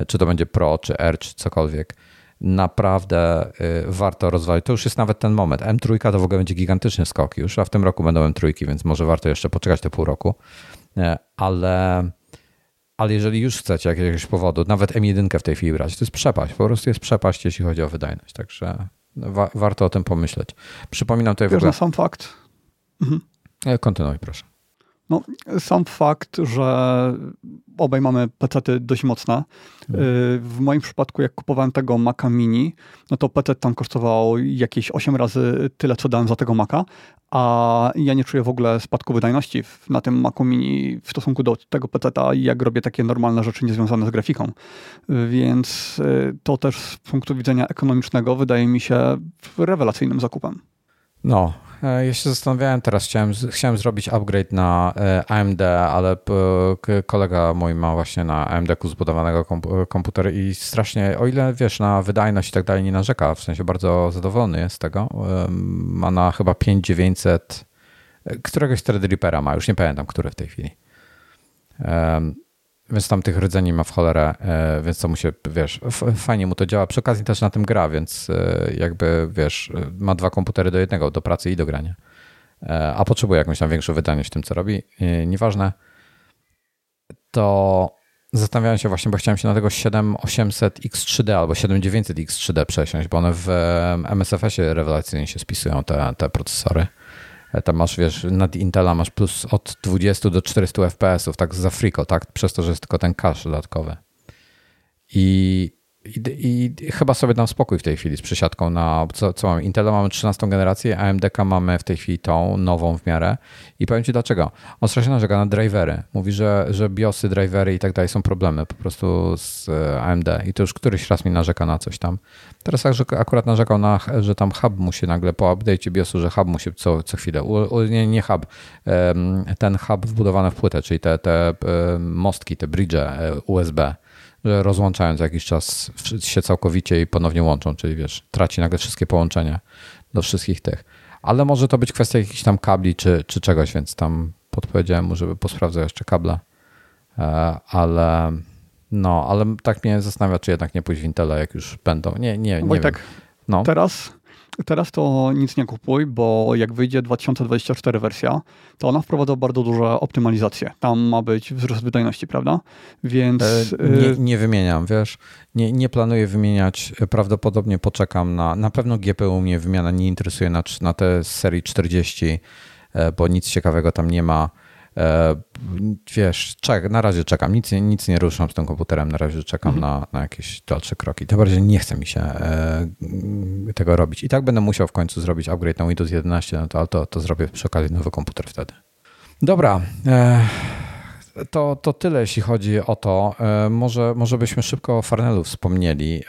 czy to będzie Pro, czy R, czy cokolwiek, naprawdę y, warto rozwalić. To już jest nawet ten moment. M3 to w ogóle będzie gigantyczny skok już, a w tym roku będą M3, więc może warto jeszcze poczekać te pół roku ale, ale jeżeli już chcecie jakiegoś powodu, nawet M1 w tej chwili brać, to jest przepaść. Po prostu jest przepaść, jeśli chodzi o wydajność. Także wa warto o tym pomyśleć. Przypominam tutaj
Wiesz, w ogóle... na sam fakt.
Mhm. E, kontynuuj, proszę.
No, sam fakt, że obaj mamy pecety dość mocne. Mhm. Y, w moim przypadku, jak kupowałem tego Maca Mini, no to PC tam kosztował jakieś 8 razy tyle, co dałem za tego Maca, a ja nie czuję w ogóle spadku wydajności na tym Macu Mini w stosunku do tego peceta, jak robię takie normalne rzeczy niezwiązane z grafiką. Więc y, to też z punktu widzenia ekonomicznego wydaje mi się rewelacyjnym zakupem.
No, e, ja się zastanawiałem teraz, chciałem, chciałem zrobić upgrade na e, AMD, ale kolega mój ma właśnie na AMD-ku zbudowanego komputer i strasznie, o ile wiesz, na wydajność i tak dalej nie narzeka, w sensie bardzo zadowolony jest z tego. Ma na chyba 5900, e, któregoś Threadrippera ma, już nie pamiętam, który w tej chwili. Więc tam tych rdzeni ma w cholerę, e, więc to mu się, wiesz, fajnie mu to działa. Przy okazji też na tym gra, więc e, jakby, wiesz, ma dwa komputery do jednego, do pracy i do grania. E, a potrzebuje jakąś tam większą wydajność w tym, co robi. Nieważne. To zastanawiałem się właśnie, bo chciałem się na tego 7800X3D albo 7900X3D przesiąść, bo one w MSFS-ie rewelacyjnie się spisują, te, te procesory. Tam masz, wiesz, nad Intela masz plus od 20 do 400 FPS-ów, tak za friko, tak? Przez to, że jest tylko ten cache dodatkowy. I i, I, chyba sobie dam spokój w tej chwili z przesiadką na, co, co mamy, Intela mamy 13 generację, AMD mamy w tej chwili tą, nową w miarę i powiem Ci dlaczego. On strasznie narzeka na drivery. Mówi, że, że BIOSy, drivery i tak dalej są problemy po prostu z e, AMD i to już któryś raz mi narzeka na coś tam. Teraz akurat narzekał na, że tam hub musi nagle po update'cie BIOSu, że hub musi co, co chwilę, u, nie, nie hub, ten hub wbudowany w płytę, czyli te, te mostki, te bridge e, USB, że rozłączając jakiś czas się całkowicie i ponownie łączą, czyli wiesz, traci nagle wszystkie połączenia do wszystkich tych. Ale może to być kwestia jakichś tam kabli czy, czy czegoś, więc tam podpowiedziałem mu, żeby posprawdzał jeszcze kable. E, ale no, ale tak mnie zastanawia, czy jednak nie pójść w Intela, jak już będą. Nie, nie, nie.
tak, no. teraz Teraz to nic nie kupuj, bo jak wyjdzie 2024 wersja, to ona wprowadza bardzo duże optymalizacje. Tam ma być wzrost wydajności, prawda? Więc. E,
nie, y, nie, wymieniam, wiesz. Nie, nie planuję wymieniać. Prawdopodobnie poczekam na. Na pewno GPU mnie wymiana nie interesuje na, na te serii 40, e, bo nic ciekawego tam nie ma. E, wiesz, czek, na razie czekam, nic, nic nie ruszam z tym komputerem, na razie czekam mhm. na, na jakieś dalsze kroki. Tym bardziej nie chce mi się e, tego robić. I tak będę musiał w końcu zrobić upgrade na Windows 11, no to, to, to zrobię przy okazji nowy komputer wtedy. Dobra. To, to tyle, jeśli chodzi o to. E, może, może byśmy szybko o Farnelu wspomnieli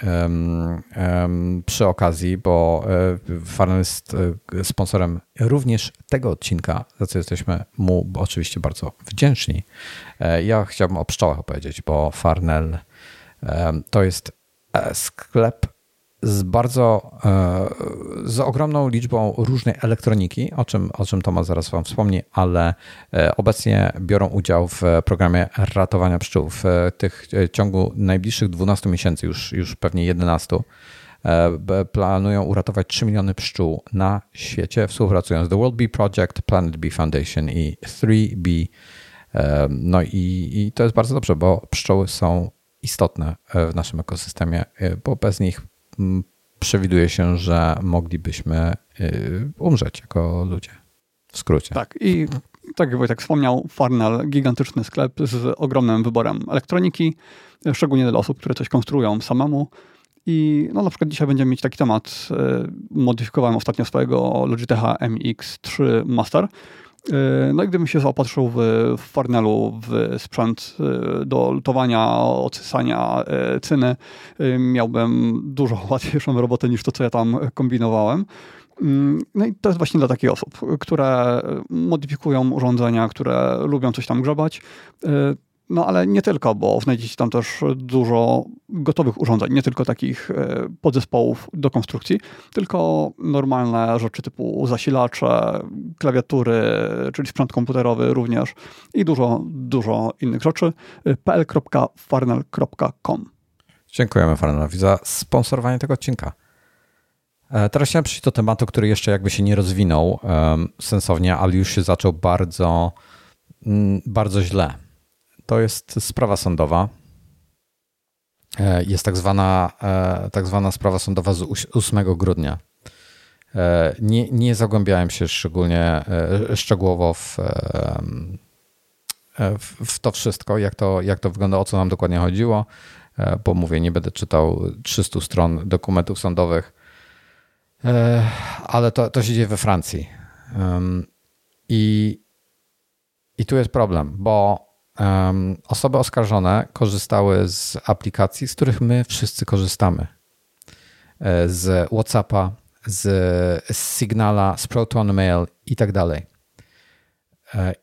przy okazji, bo e, Farnell jest e, sponsorem również tego odcinka, za co jesteśmy mu oczywiście bardzo wdzięczni. Ja chciałbym o pszczołach opowiedzieć, bo Farnell to jest sklep z bardzo, z ogromną liczbą różnej elektroniki, o czym, o czym Tomasz zaraz Wam wspomni, ale obecnie biorą udział w programie ratowania pszczół. W tych ciągu najbliższych 12 miesięcy, już, już pewnie 11, planują uratować 3 miliony pszczół na świecie, współpracując z The World Bee Project, Planet Bee Foundation i 3B. No i, i to jest bardzo dobrze, bo pszczoły są istotne w naszym ekosystemie, bo bez nich przewiduje się, że moglibyśmy umrzeć jako ludzie. W skrócie.
Tak, i tak jak Wojtek wspomniał, Farnell, gigantyczny sklep z ogromnym wyborem elektroniki, szczególnie dla osób, które coś konstruują samemu. I no, na przykład dzisiaj będziemy mieć taki temat. Modyfikowałem ostatnio swojego Logitecha MX3 Master. No i gdybym się zaopatrzył w, w Farnelu w sprzęt do lutowania, ocysania cyny, miałbym dużo [LAUGHS] łatwiejszą robotę niż to, co ja tam kombinowałem. No i to jest właśnie dla takich osób, które modyfikują urządzenia, które lubią coś tam grzebać. No ale nie tylko, bo znajdziecie tam też dużo gotowych urządzeń, nie tylko takich e, podzespołów do konstrukcji, tylko normalne rzeczy typu zasilacze, klawiatury, czyli sprzęt komputerowy również i dużo, dużo innych rzeczy. pl.farnel.com
Dziękujemy Farnelowi za sponsorowanie tego odcinka. E, teraz chciałem przejść do tematu, który jeszcze jakby się nie rozwinął um, sensownie, ale już się zaczął bardzo, mm, bardzo źle to jest sprawa sądowa. E, jest tak zwana, e, tak zwana sprawa sądowa z 8 grudnia. E, nie, nie zagłębiałem się szczególnie szczegółowo w, w to wszystko, jak to, jak to wygląda, o co nam dokładnie chodziło, bo mówię, nie będę czytał 300 stron dokumentów sądowych, ale to, to się dzieje we Francji. I, I tu jest problem, bo um, osoby oskarżone korzystały z aplikacji, z których my wszyscy korzystamy. E, z WhatsAppa, z, z Signala, z Proton Mail i tak dalej. E,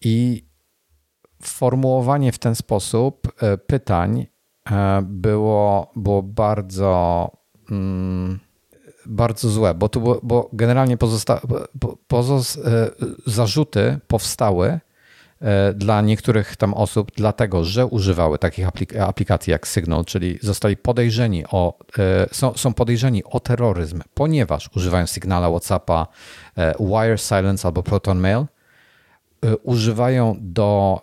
I formułowanie w ten sposób e, pytań było, było bardzo, mm, bardzo złe, bo, tu, bo generalnie pozosta, pozos, zarzuty powstały dla niektórych tam osób, dlatego że używały takich aplikacji jak Signal, czyli zostali podejrzeni o, e, są, są podejrzeni o terroryzm, ponieważ używają Signala, WhatsAppa, e, Wire Silence albo Proton Mail, używają do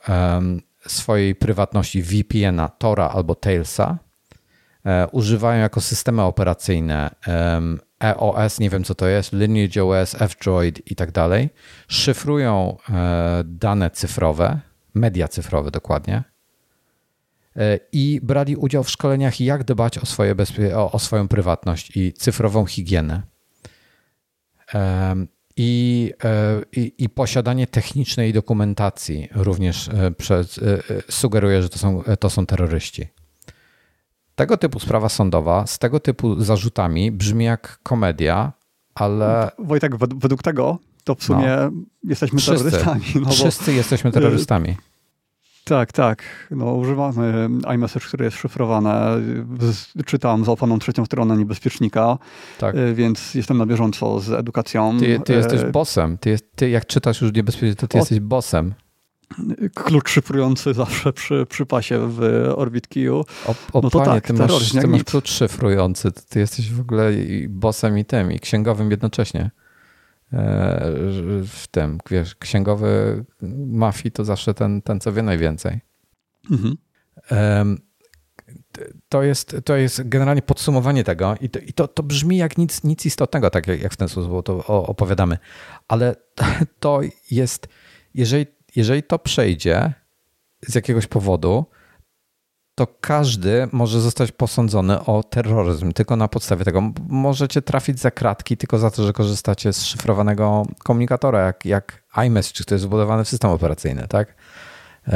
swojej prywatności VPN-a, Tora albo Tailsa, używają jako systemy operacyjne EOS, nie wiem co to jest, Lineage OS, F-Droid i tak dalej, szyfrują e, dane cyfrowe, media cyfrowe dokładnie, e, i brali udział w szkoleniach, jak dbać o, swoje bezpie- o, o swoją prywatność i cyfrową higienę. I, e, i, i, posiadanie technicznej dokumentacji również sugeruje, że to są, to są terroryści. Tego typu sprawa sądowa z tego typu zarzutami brzmi jak komedia, ale.
Wojtek, według tego to w sumie no. jesteśmy Wszyscy. terrorystami.
No Wszyscy bo... jesteśmy terrorystami.
Tak, tak. No, używamy iMessage, które jest szyfrowane. Czytam zaufaną trzecią stronę niebezpiecznika, tak. Y, więc jestem na bieżąco z edukacją.
Ty, ty jesteś y, bossem. Ty, ty, jak czytasz już niebezpiecznie, to ty o, jesteś bossem
klucz szyfrujący zawsze przy, przy pasie w Orbit Keyu.
O, o no to panie, tak, ty, masz, ty masz klucz szyfrujący, ty jesteś w ogóle i bossem i tym, i księgowym jednocześnie. E, w tym, wiesz, księgowy mafii to zawsze ten, ten co wie najwięcej. Mhm. To jest, to jest generalnie podsumowanie tego i to, i to, to brzmi jak nic, nic istotnego, tak jak, jak w ten sposób to opowiadamy, ale [LAUGHS] to jest, jeżeli jeżeli to przejdzie z jakiegoś powodu, to każdy może zostać posądzony o terroryzm tylko na podstawie tego. Możecie trafić za kratki tylko za to, że korzystacie z szyfrowanego komunikatora, jak, jak iMessage, to jest wbudowany w system operacyjny, tak? E,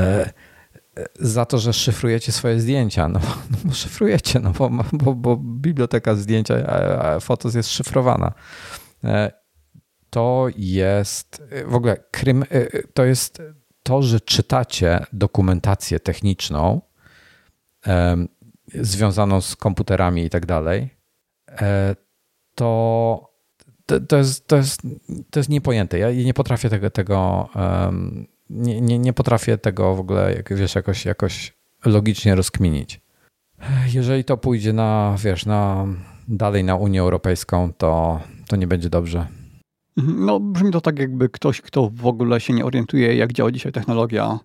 e, za to, że szyfrujecie swoje zdjęcia. No, no szyfrujecie, no bo, bo, bo biblioteka zdjęcia fotos jest szyfrowana. E, to jest w ogóle krym, y, y, to jest to, że czytacie dokumentację techniczną związaną z komputerami i tak dalej, to, to, to, jest, to, jest, to jest niepojęte. Ja nie potrafię tego, tego nie, nie, nie potrafię tego w ogóle, jak, wiesz, jakoś, jakoś logicznie rozkminić. Jeżeli to pójdzie na, wiesz, na dalej na Unię Europejską, to, to nie będzie dobrze.
Mhm. No, brzmi to tak, jakby ktoś, kto w ogóle się nie orientuje, jak działa dzisiaj technologia,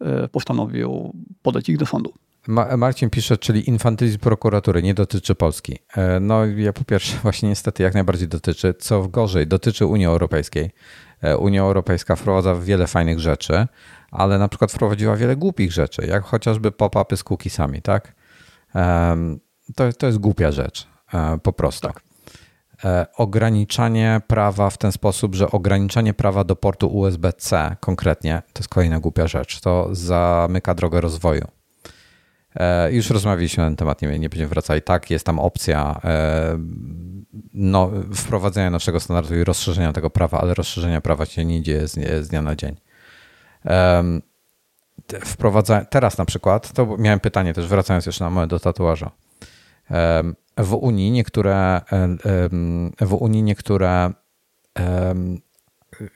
e, postanowił podać ich do sądu.
Ma Marcin pisze, czyli infantylizm prokuratury nie dotyczy Polski. E, no ja po pierwsze [LAUGHS] właśnie niestety jak najbardziej dotyczy, co gorzej, dotyczy Unii Europejskiej. E, Unia Europejska wprowadza wiele fajnych rzeczy, ale na przykład wprowadziła wiele głupich rzeczy, jak chociażby pop-upy z cookiesami, tak? To, to jest głupia rzecz, po prostu. Tak. E, ograniczanie prawa w ten sposób, że ograniczanie prawa do portu USB-C konkretnie, to jest kolejna głupia rzecz, to zamyka drogę rozwoju. E, już rozmawialiśmy na ten temat, nie, nie będziemy wracać. Tak, jest tam opcja e, no, wprowadzenia naszego standardu i rozszerzenia tego prawa, ale rozszerzenia prawa się nie dzieje z, dnia na dzień. Wprowadza, teraz na przykład, to miałem pytanie też, wracając jeszcze na moment do tatuaża w Unii niektóre, w Unii niektóre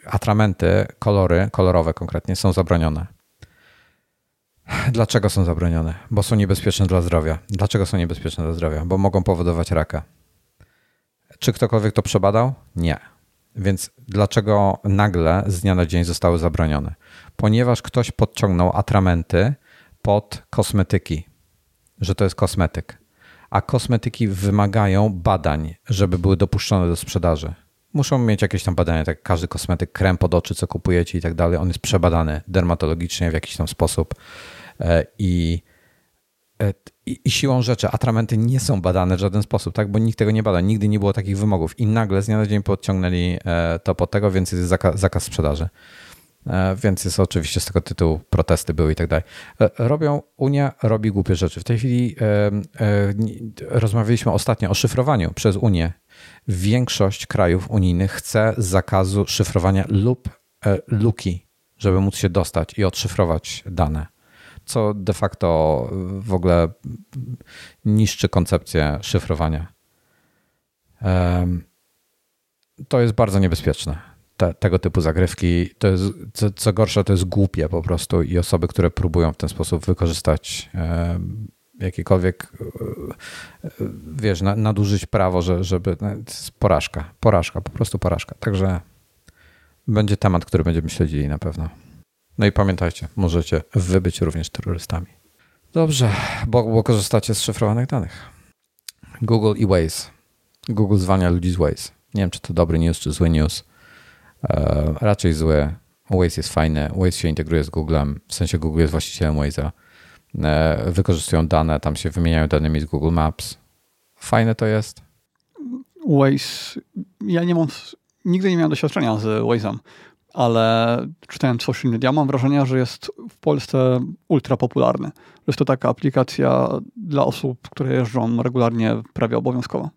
atramenty, kolory, kolorowe konkretnie, są zabronione. Dlaczego są zabronione? Bo są niebezpieczne dla zdrowia. Dlaczego są niebezpieczne dla zdrowia? Bo mogą powodować raka. Czy ktokolwiek to przebadał? Nie. Więc dlaczego nagle z dnia na dzień zostały zabronione? Ponieważ ktoś podciągnął atramenty pod kosmetyki, że to jest kosmetyk a kosmetyki wymagają badań, żeby były dopuszczone do sprzedaży. Muszą mieć jakieś tam badania, tak każdy kosmetyk, krem pod oczy, co kupujecie i tak dalej, on jest przebadany dermatologicznie w jakiś tam sposób. E, i, e, i, i siłą rzeczy atramenty nie są badane w żaden sposób, tak, bo nikt tego nie bada, nigdy nie było takich wymogów. I nagle z dnia na dzień podciągnęli e, to pod tego, więc jest zakaz, zakaz sprzedaży. E, więc jest oczywiście z tego tytułu protesty były i tak dalej. E, robią, Unia robi głupie rzeczy. W tej chwili e, rozmawialiśmy ostatnio o szyfrowaniu przez Unię. Większość krajów unijnych chce zakazu szyfrowania lub luki, żeby móc się dostać i odszyfrować dane, co de facto w ogóle niszczy koncepcję szyfrowania. To jest bardzo niebezpieczne te, tego typu zagrywki, to jest, co, co gorsza, to jest głupie po prostu i osoby, które próbują w ten sposób wykorzystać jakiekolwiek, e, wiesz, nadużyć prawo, że, żeby, no, porażka, porażka, po prostu porażka. Także będzie temat, który będziemy śledzili na pewno. No i pamiętajcie, możecie wy być również terrorystami. Dobrze, bo, bo korzystacie z szyfrowanych danych. Google i Waze. Google zwalnia ludzi z Waze. Nie wiem, czy to dobry news, czy zły news. E, raczej złe. Waze jest fajny. Waze się integruje z Googlem, w sensie Google jest właścicielem Waze'a. E, wykorzystują dane, tam się wymieniają danymi z Google Maps. Fajne to jest.
Waze, ja nie mam, nigdy nie miałem doświadczenia z Waze'em, ale czytając social media, mam wrażenie, że jest w Polsce ultra popularny. Jest to taka aplikacja dla osób, które jeżdżą regularnie prawie obowiązkowo.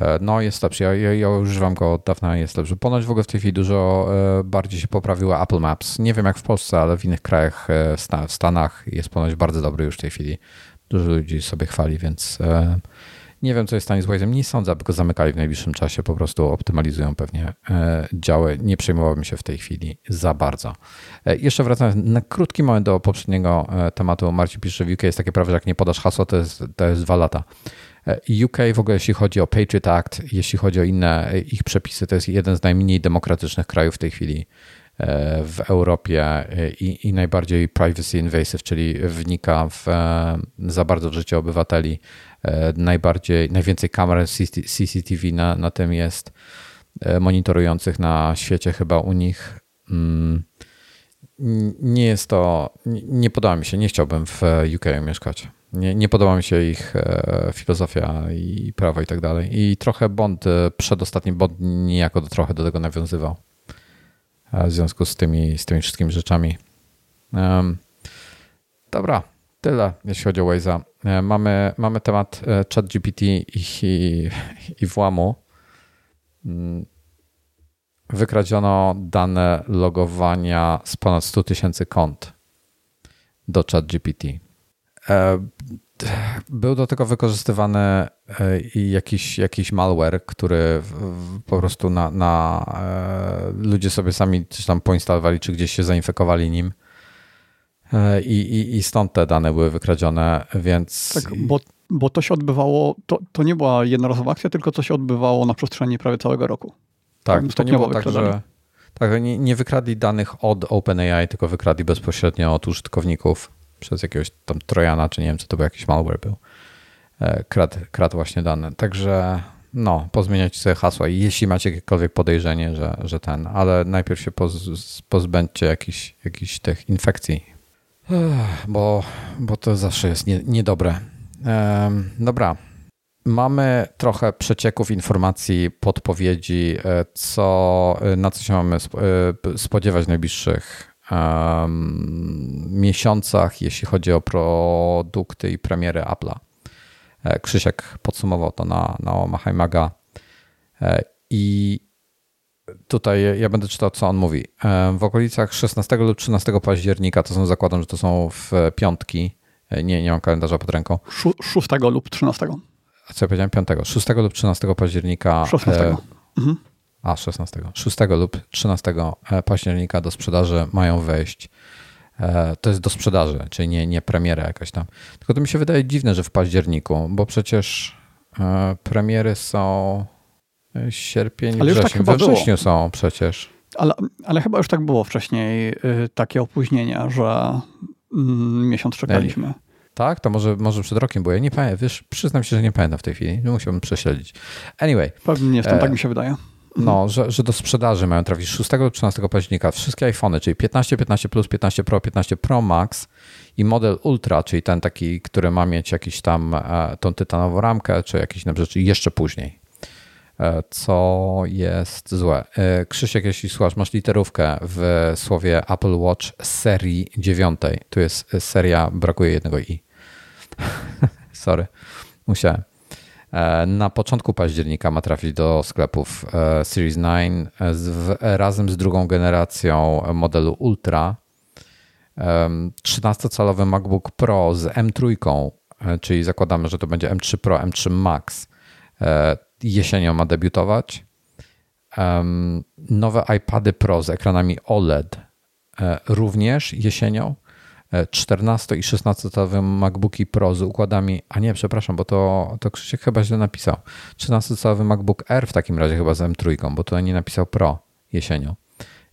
E, no, jest lepszy. Ja, ja, ja, używam go od dawna, jest lepszy. Ponoć w ogóle w tej chwili dużo e, bardziej się poprawiła Apple Maps. Nie wiem jak w Polsce, ale w innych krajach, e, w Stanach jest ponoć bardzo dobry już w tej chwili. Dużo ludzi sobie chwali, więc nie wiem, co jest w stanie z Waze'em. Nie sądzę, aby go zamykali w najbliższym czasie. Po prostu optymalizują pewnie działy. Nie przejmowałbym się w tej chwili za bardzo. Jeszcze wracając na krótki moment do poprzedniego tematu. Marcin pisze, w UK jest takie prawo, że jak nie podasz hasła, to jest, to jest dwa lata. UK w ogóle, jeśli chodzi o Patriot Act, jeśli chodzi o inne ich przepisy, to jest jeden z najmniej demokratycznych krajów w tej chwili e, w Europie e, i, i najbardziej privacy invasive, czyli wnika w, e, za bardzo w życie obywateli. Najbardziej, najwięcej kamer CCTV na, na tym jest monitorujących na świecie chyba u nich. Mm, nie jest to, nie podoba mi się, nie chciałbym w UK mieszkać. Nie, nie podoba mi się ich e, filozofia i prawo i tak dalej. I trochę Bond, e, przedostatni Bond niejako do, trochę do tego nawiązywał. E, w związku z tymi, z tymi wszystkimi rzeczami. Um, dobra, tyle jeśli chodzi o Waze'a. Mamy, mamy temat ChatGPT i, i, i włamu. Mm, wykradziono dane logowania z ponad 100 tysięcy kont do ChatGPT. E, był do tego wykorzystywany e, jakiś, jakiś malware, który po prostu na, na ludzie sobie sami coś tam poinstalowali, czy gdzieś się zainfekowali nim. I, i, I stąd te dane były wykradzione, więc.
Tak, bo, bo to się odbywało, to, to nie była jednorazowa akcja, tylko to się odbywało na przestrzeni prawie całego roku.
Tak, to nie było tak, że tak, nie, nie wykradli danych od OpenAI, tylko wykradli bezpośrednio od użytkowników przez jakiegoś tam Trojana, czy nie wiem, co to był, jakiś malware był. E, kradł, kradł właśnie dane. Także no, pozmieniajcie sobie hasła jeśli macie jakiekolwiek podejrzenie, że, że ten, ale najpierw się poz, pozbędźcie jakichś, jakichś tych infekcji, bo, bo to zawsze jest nie, niedobre. Um, dobra, Mamy trochę przecieków informacji, podpowiedzi, e, co, e, na co się mamy spodziewać w najbliższych um, miesiącach, jeśli chodzi o produkty i premiery Apple'a. Krzysiek podsumował to na, na Omaha Maga i tutaj ja będę czytał, co on mówi. W okolicach 16 lub 13 października, to są zakładam, że to są w piątki, nie, nie mam kalendarza pod ręką.
6 lub 13
a co ja powiedziałem, 5, 6 lub 13 października.
16. E, mhm.
A, 16. 6 lub 13 e, października do sprzedaży mają wejść. E, to jest do sprzedaży, czyli nie, nie premiera jakaś tam. Tylko to mi się wydaje dziwne, że w październiku, bo przecież e, premiery są sierpień, ale już wrzesień. Tak we wrześniu było. są przecież.
Ale, ale chyba już tak było wcześniej, y, takie opóźnienia, że mm, miesiąc czekaliśmy.
Tak? To może, może przed rokiem było. Ja nie pamiętam, wiesz, przyznam się, że nie pamiętam w tej chwili. Musiałbym prześledzić. Anyway.
Pewnie nie jestem, e, tak mi się wydaje.
No, że, że do sprzedaży mają trafić 6 do 13 października wszystkie iPhony, czyli 15, 15 Plus, 15 Pro, 15 Pro Max i model Ultra, czyli ten taki, który ma mieć jakiś tam e, tą tytanową ramkę, czy jakiś na rzeczy jeszcze później. E, co jest złe. E, Krzysiek, jeśli słuchasz, masz literówkę w słowie Apple Watch serii 9. Tu jest seria, brakuje jednego i. [LAUGHS] Sorry, musiałem. E, na początku października ma trafić do sklepów Series 9 razem z drugą generacją modelu Ultra. 13-calowy MacBook Pro z M3, czyli zakładamy, że to będzie M3 Pro, M3 Max jesienią ma debiutować. Nowe iPady Pro z ekranami OLED e, również jesienią. 14 e, i 16 calowe MacBooki Pro z układami, a nie, przepraszam, bo to, to Krzysiek chyba źle napisał. 13 calowy MacBook Air w takim razie chyba z M3, bo tutaj nie napisał Pro jesienią.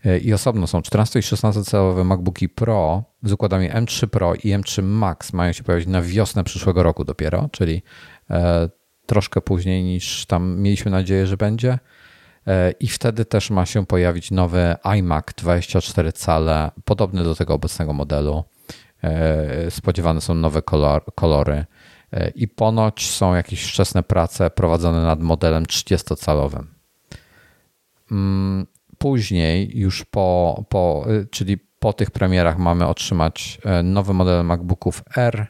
E, I osobno są 14 i 16 calowe MacBooki Pro z układami M3 Pro i M3 Max mają się pojawić na wiosnę przyszłego roku dopiero, czyli troszkę później niż tam mieliśmy nadzieję, że będzie. E, I wtedy też ma się pojawić nowy iMac 24 cale, podobny do tego obecnego modelu. E, spodziewane są nowe kolor, kolory. E, I ponoć są jakieś wczesne prace prowadzone nad modelem 30-calowym. Mm, później, już po, po, czyli po tych premierach, mamy otrzymać nowy model MacBooków R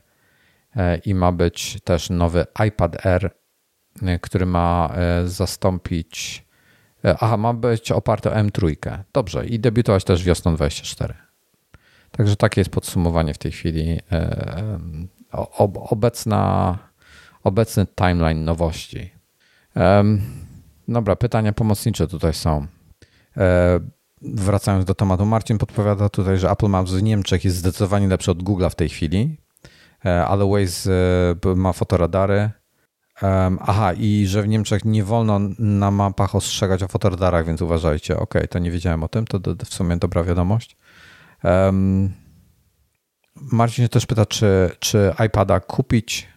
i ma być też nowy iPad R E, który ma e, zastąpić. E, aha, ma być oparty o M3. Dobrze, i debiutować też wiosną 24. Także takie jest podsumowanie w tej chwili. Obecna, obecny timeline nowości. Dobra, pytania pomocnicze tutaj są. Wracając do tematu, Marcin podpowiada tutaj, że Apple Maps w Niemczech jest zdecydowanie lepszy od Google'a w tej chwili, ale Waze ma fotoradary, aha, i że w Niemczech nie wolno na mapach ostrzegać o fotoradarach, więc uważajcie. Okej, okay, to nie wiedziałem o tym, to w sumie dobra wiadomość. Um, Marcin się też pyta, czy, czy iPada kupić,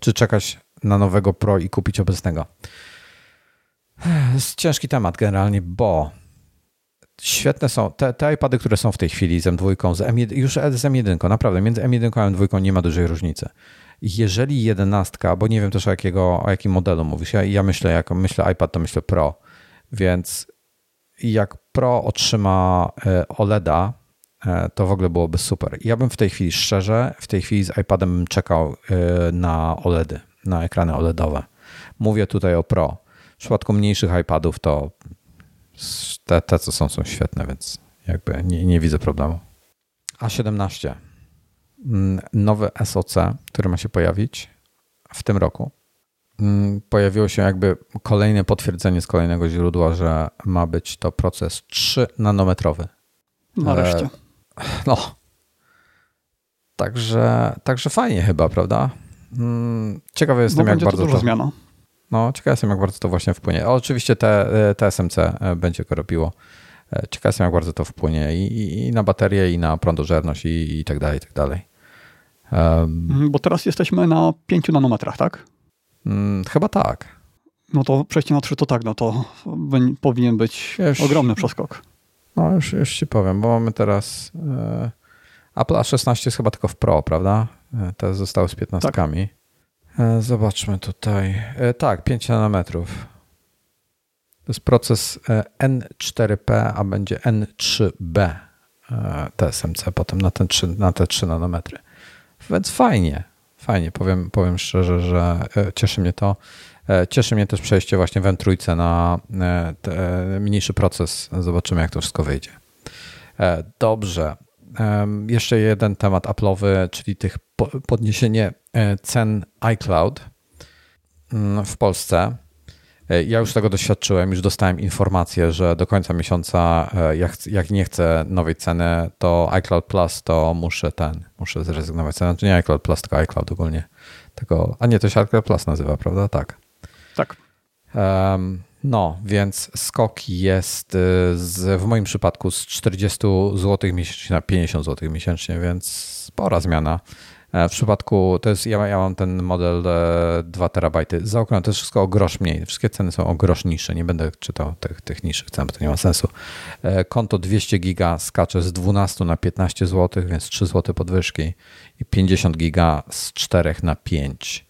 czy czekać na nowego Pro i kupić obecnego. Jest ciężki temat generalnie, bo świetne są te, te iPady, które są w tej chwili z M2, z M1, już z M1, naprawdę, między M1 a M2 nie ma dużej różnicy jeżeli jedenastka, bo nie wiem też o, jakiego, o jakim modelu mówisz, ja, ja myślę, jak myślę iPad, to myślę Pro, więc jak Pro otrzyma e, OLEDa, to w ogóle byłoby super. Ja bym w tej chwili, szczerze, w tej chwili z iPadem czekał e, na OLEDy, na ekrany OLEDowe. Mówię tutaj o Pro. W przypadku mniejszych iPadów to te, te co są, są świetne, więc jakby nie, nie widzę problemu. A17. mm, nowy SoC, który ma się pojawić w tym roku. Mm, pojawiło się jakby kolejne potwierdzenie z kolejnego źródła, że ma być to proces 3 nanometrowy.
Nareszcie. E,
no. Także, także fajnie chyba, prawda? Mm, ciekawy jestem, jak bardzo. To
duża to, zmiana.
No, ciekawy jestem, jak bardzo to właśnie wpłynie. O, oczywiście te, te SMC e, będzie go robiło. E, ciekawy jestem, jak bardzo to wpłynie i, i, i na baterię, i na prądożerność, i, i tak dalej, i tak dalej.
Um, Bo teraz jesteśmy na 5 nanometrach, tak?
Hmm, chyba tak.
No to przejście na 3 to tak, no to powinien być już, ogromny przeskok.
No już, już ci powiem, bo mamy teraz e, Apple A16 jest chyba tylko w Pro, prawda? E, te zostały z 15. Tak. E, zobaczmy tutaj. Tak, 5 nanometrów. To jest proces N4P, a będzie N3B TSMC potem na, ten 3, na te 3 nanometry. Więc fajnie, fajnie. Powiem, powiem szczerze, że cieszy mnie to. Cieszy mnie też przejście właśnie w M3 na mniejszy proces. Zobaczymy, jak to wszystko wyjdzie. Dobrze. Jeszcze jeden temat Apple'owy, czyli tych podniesienie e, cen iCloud mm, w Polsce. E, ja już tego doświadczyłem, już dostałem informację, że do końca miesiąca, e, jak, jak nie chcę nowej ceny, to iCloud Plus, to muszę ten, muszę zrezygnować. Znaczy nie iCloud Plus, tylko iCloud ogólnie. Tego, a nie, to się iCloud Plus nazywa, prawda? Tak.
Tak.
Um, no, więc skok jest y, z, w moim przypadku z 40 zł miesięcznie na 50 zł miesięcznie, więc spora zmiana. E, w przypadku, to jest, ja, ja mam ten model 2 e, terabajty. Za oknem to jest wszystko o grosz mniej. Wszystkie ceny są o grosz niższe. Nie będę czytał tych, tych niższych cen, bo to nie ma sensu. E, konto 200 giga skacze z 12 na 15 zł, więc 3 zł podwyżki i 50 giga z 4 na 5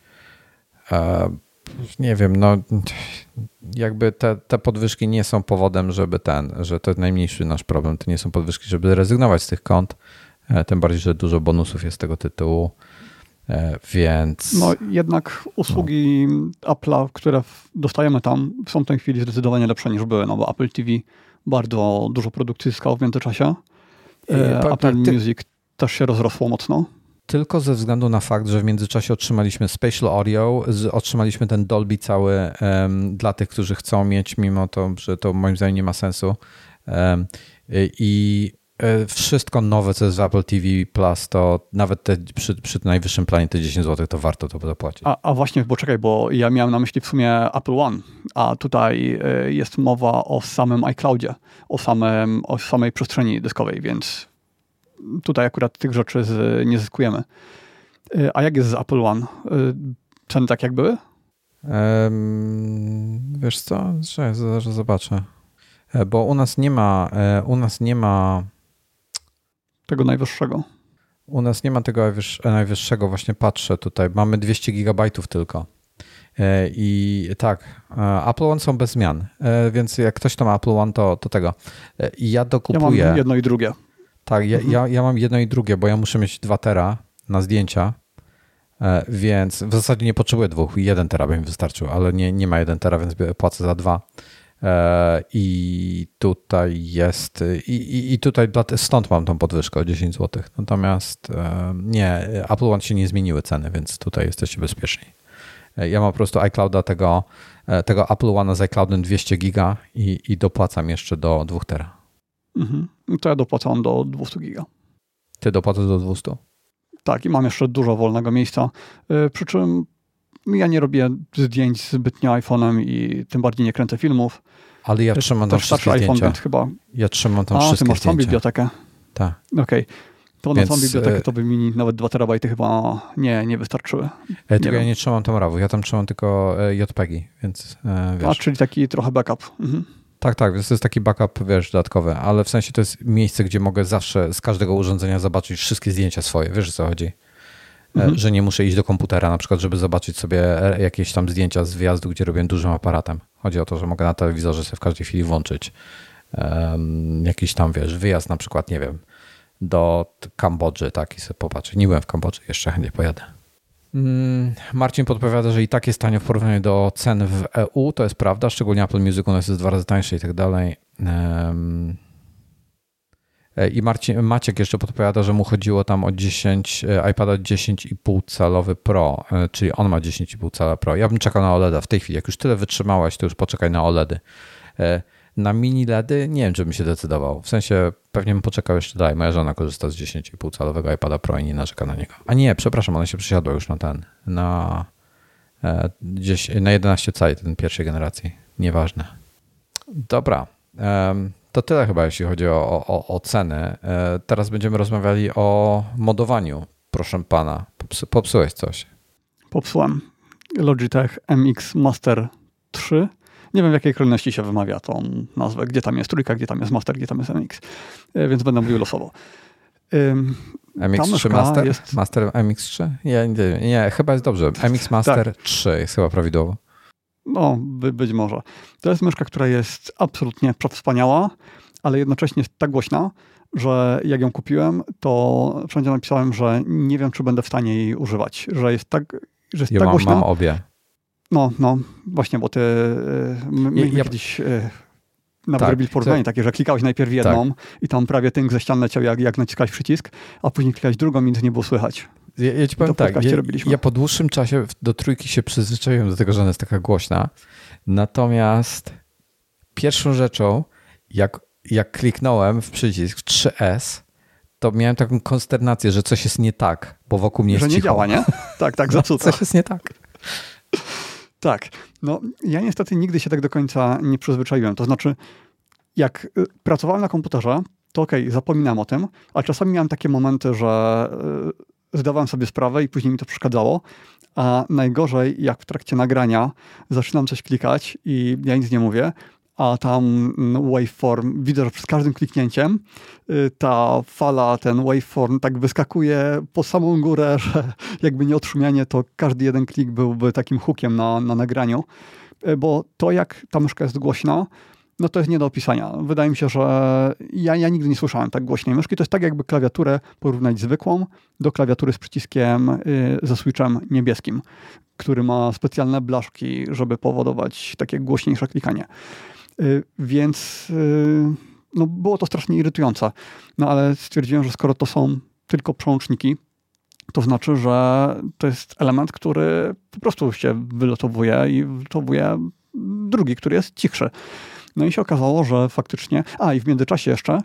nie wiem, no jakby te, te podwyżki nie są powodem, żeby ten, że to jest najmniejszy nasz problem, to nie są podwyżki, żeby rezygnować z tych kont, e, tym bardziej, że dużo bonusów jest z tego tytułu, e, więc...
No jednak usługi no. Apple'a, które dostajemy tam są w tej chwili zdecydowanie lepsze niż były, no bo Apple TV bardzo dużo produkcji zyskało w międzyczasie, e, Apple ty... Music też się rozrosło mocno
tylko ze względu na fakt, że w międzyczasie otrzymaliśmy Spatial Audio, otrzymaliśmy ten Dolby cały um, dla tych, którzy chcą mieć, mimo to, że to moim zdaniem nie ma sensu. Um, I e, wszystko nowe, co jest w Apple TV Plus, to nawet te, przy, przy najwyższym planie te 10 zł, to warto to zapłacić.
A, a właśnie, bo czekaj, bo ja miałem na myśli w sumie Apple One, a tutaj e, jest mowa o samym iCloudzie, o, samym, o samej przestrzeni dyskowej, więc tutaj akurat tych rzeczy z, nie zyskujemy. Y, a jak jest z Apple One? Y, ceny tak jak były?
Um, wiesz co? Zaraz zobaczę. E, bo u nas nie ma, e, u nas nie ma
tego najwyższego.
U nas nie ma tego najwyższego, właśnie patrzę tutaj. Mamy 200 gigabajtów tylko. E, I tak, Apple One są bez zmian, więc jak ktoś to ma Apple One, to, to tego. I ja dokupuję. Ja
mam jedno i drugie.
Tak, ja, mhm. ja, ja mam jedno i drugie, bo ja muszę mieć 2 tera na zdjęcia, e, więc w zasadzie nie potrzebuję dwóch. Jeden tera by mi wystarczył, ale nie, nie ma jeden tera, więc płacę za dwa. E, I tutaj jest, i, i, i tutaj stąd mam tą podwyżkę o 10 zł. Natomiast e, nie, Apple One się nie zmieniły ceny, więc tutaj jesteście bezpieczni. Ja mam po prostu iClouda tego, tego Apple One z iCloudem 200 giga i, i dopłacam jeszcze do 2 tera.
Mhm. To ja dopłacam do 200 giga.
Ty dopłacasz do 200?
Tak, i mam jeszcze dużo wolnego miejsca. Y, przy czym ja nie robię zdjęć zbytnio iPhone'em i tym bardziej nie kręcę filmów.
Ale ja trzymam tam wszystkie
iPhone,
zdjęcia.
Więc chyba...
Ja trzymam tam A, wszystkie
ty masz
całą
bibliotekę.
Tak.
Okej. Okay. To Więc, na całą bibliotekę to by mi nawet 2 terabajty chyba nie, nie wystarczyły.
E, tylko ja nie trzymam tam RAW, ja tam trzymam tylko e, JPEGi, więc e, wiesz.
A, czyli taki trochę backup. Mhm.
Tak, tak, więc to jest taki backup, wiesz, dodatkowy, ale w sensie to jest miejsce, gdzie mogę zawsze z każdego urządzenia zobaczyć wszystkie zdjęcia swoje, wiesz o co chodzi? E, mhm. Że nie muszę iść do komputera na przykład, żeby zobaczyć sobie e, jakieś tam zdjęcia z wyjazdu, gdzie robię dużym aparatem. Chodzi o to, że mogę na telewizorze sobie w każdej chwili włączyć um, jakiś tam, wiesz, wyjazd na przykład, nie wiem, do Kambodży, tak, i sobie popatrzeć. Nie byłem w Kambodży, jeszcze chętnie pojadę. Mm, Marcin podpowiada, że i tak jest tanio w porównaniu do cen w EU. To jest prawda, szczególnie Apple Music u nas jest dwa razy tańsze i tak dalej. E, I Marcin, Maciek jeszcze podpowiada, że mu chodziło tam o 10, e, iPada 10,5 calowy Pro, e, czyli on ma 10,5 cala Pro. Ja bym czekał na OLEDa w tej chwili. Jak już tyle wytrzymałeś, to już poczekaj na OLEDy. Na mini LEDy nie wiem, czy bym się decydował. W sensie pewnie bym poczekał jeszcze dalej. Moja żona korzysta z 10,5 calowego iPada Pro i nie narzeka na niego. A nie, przepraszam, ona się przesiadła już na ten, na, gdzieś, na 11 cali, ten pierwszej generacji. Nieważne. Dobra. To tyle chyba, jeśli chodzi o, o, o ceny. E, teraz będziemy rozmawiali o modowaniu. Proszę pana, Popsu, popsułeś coś.
Popsułem. Logitech MX Master 3. Nie wiem, w jakiej kolejności się wymawia tą nazwę, gdzie tam jest trójka, gdzie tam jest Master, gdzie tam jest MX, e, więc będę mówił losowo.
MX3 Master? Jest... Master MX3? Nie, nie, nie, chyba jest dobrze. MX Master tak. 3 jest chyba prawidłowo.
No, by, być może. To jest myszka, która jest absolutnie przewspaniała, ale jednocześnie jest tak głośna, że jak ją kupiłem, to wszędzie napisałem, że nie wiem, czy będę w stanie jej używać, że jest tak, że jest
ja
tak
mam,
głośna.
mam obie.
No, no, właśnie, bo ty my, ja, kiedyś e, nawet tak, robili porównanie takie, że klikałeś najpierw jedną tak. i tam prawie tynk ze ścian leciał, jak, jak naciskałeś przycisk, a później klikałeś drugą i nic nie było słychać.
Ja, ja ci powiem tak, ja, ja, po dłuższym czasie do trójki się przyzwyczaiłem do tego, że ona jest taka głośna. Natomiast pierwszą rzeczą, jak, jak kliknąłem w przycisk 3S, to miałem taką konsternację, że coś jest nie tak, bo wokół mnie
że
jest
Że nie działa, nie? [LAUGHS] Tak, tak,
no, Coś jest nie tak.
Tak. No, ja niestety nigdy się tak do końca nie przyzwyczaiłem. To znaczy, jak y, pracowałem na komputerze, to okej, okay, zapominam o tym, ale czasami miałem takie momenty, że y, zdawałem sobie sprawę i później mi to przeszkadzało. A najgorzej, jak w trakcie nagrania zaczynam coś klikać i ja nic nie mówię, a tam waveform, widzę, że przez każdym kliknięciem y, ta fala, ten waveform tak wyskakuje po samą górę, [LAUGHS] że jakby nie odszumianie, to każdy jeden klik byłby takim hookiem na, na nagraniu, y, bo to jak ta myszka jest głośna, no to jest nie do opisania. Wydaje mi się, że ja, ja nigdy nie słyszałem tak głośnej myszki. To jest tak, jakby klawiaturę porównać zwykłą do klawiatury z przyciskiem y, ze switchem niebieskim, który ma specjalne blaszki, żeby powodować takie głośniejsze klikanie. Y, więc y, no, było to strasznie irytujące. No ale stwierdziłem, że skoro to są tylko przełączniki, to znaczy, że to jest element, który po prostu się wylotowuje i wylotowuje drugi, który jest cichszy. No i się okazało, że faktycznie. A i w międzyczasie jeszcze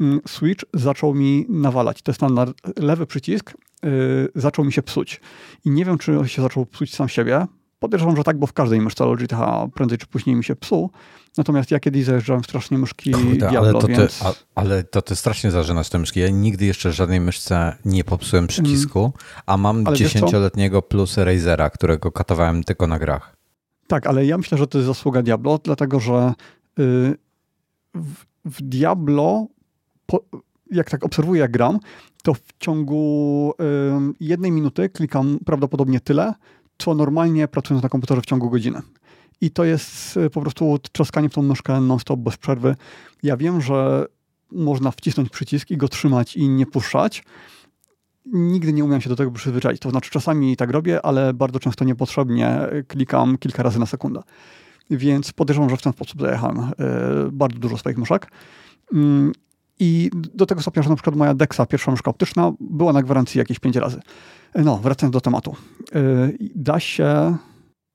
mm, Switch zaczął mi nawalać. To jest na lewy przycisk, yy, zaczął mi się psuć. I nie wiem, czy się zaczął psuć sam siebie. Podejrzewam, że tak, bo w każdej myszce Logitech prędzej czy później mi się psuł. Natomiast ja kiedyś zajeżdżałem strasznie myszki Kurde, Diablo,
ale to,
więc...
ty, a, ale to ty strasznie zażynasz te myszki. Ja nigdy jeszcze żadnej myszce nie popsułem przycisku, a mam dziesięcioletniego plus Razera, którego katowałem tylko na grach.
Tak, ale ja myślę, że to jest zasługa Diablo, dlatego że y, w, w Diablo, po, jak tak obserwuję, jak gram, to w ciągu y, jednej minuty klikam prawdopodobnie tyle, co normalnie pracując na komputerze w ciągu godziny. I to jest y, po prostu trzaskanie w tą nóżkę non-stop, bez przerwy. Ja wiem, że można wcisnąć przycisk i go trzymać i nie puszczać. Nigdy nie umiem się do tego przyzwyczaić. To znaczy, czasami tak robię, ale bardzo często niepotrzebnie klikam kilka razy na sekundę. Więc podejrzewam, że w ten sposób zajechałem y, bardzo dużo swoich myszek. Mm, I do tego stopnia, że na przykład moja Dexa, pierwsza myszka optyczna, była na gwarancji jakieś 5 razy. No, wracając do tematu. Y, da się...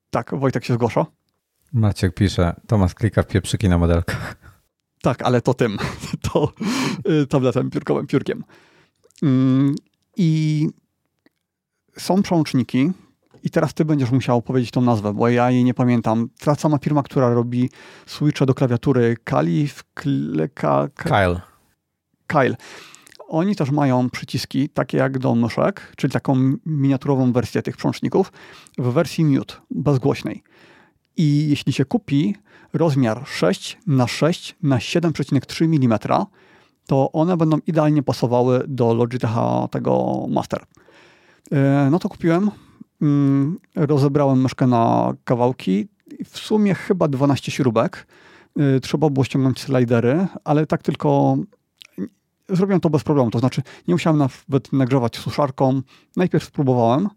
Tak, Wojtek się zgłasza.
Maciek pisze, Tomasz klika w pieprzyki na modelkach.
Tak, ale to tym, [LAUGHS] to y, tabletem piórkowym, piórkiem. Mm, I są przełączniki, i teraz ty będziesz musiał powiedzieć tą nazwę, bo ja jej nie pamiętam. Ta sama firma, która robi switche do klawiatury, Kalif, Kleka...
Kyle.
Kyle. Oni też mają przyciski, takie jak do myszek, czyli taką miniaturową wersję tych przełączników w wersji mute, bezgłośnej. I jeśli się kupi rozmiar 6 na 6 na 7,3 mm, to one będą idealnie pasowały do Logitecha tego Master. E, no to kupiłem, mm, rozebrałem myszkę na kawałki, w sumie chyba 12 śrubek. E, trzeba było ściągnąć slidery, ale tak tylko zrobiłem to bez problemu. To znaczy, nie musiałem nawet nagrzewać suszarką. Najpierw spróbowałem,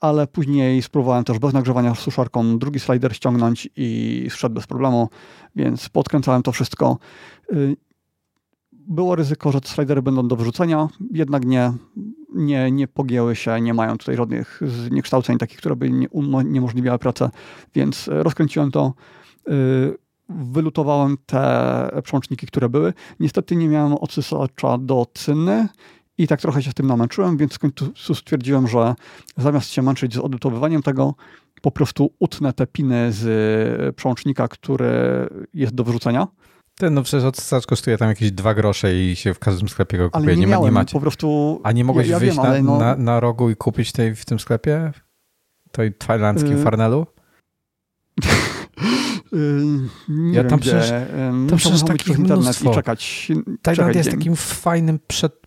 ale później spróbowałem też bez nagrzewania suszarką drugi slider ściągnąć i szedł bez problemu, więc podkręcałem to wszystko. Y, było ryzyko, że te slidery będą do wyrzucenia, jednak nie, nie, nie pogięły się, nie mają tutaj żadnych zniekształceń takich, które by nie, niemożliwiały pracę, więc rozkręciłem to, wylutowałem te przełączniki, które były. Niestety nie miałem odsysacza do cyny, i tak trochę się w tym namęczyłem, więc w końcu stwierdziłem, że zamiast się męczyć z odlutowywaniem tego, po prostu utnę te piny z przełącznika, który jest do wyrzucenia.
Ten, no przecież odsysacz kosztuje tam jakieś dwa grosze i się w każdym sklepie go kupuje.
Ale nie,
nie,
miałem,
nie macie.
po prostu...
A nie mogłeś ja, ja wyjść wiem, na, no... na, na, rogu i kupić tej w tym sklepie? Tej tajlandzkim y farnelu?
Yy, [LAUGHS] nie ja wiem, tam przecież,
to przecież takich internet mnóstwo.
i czekać.
Tajland jest dzień. takim fajnym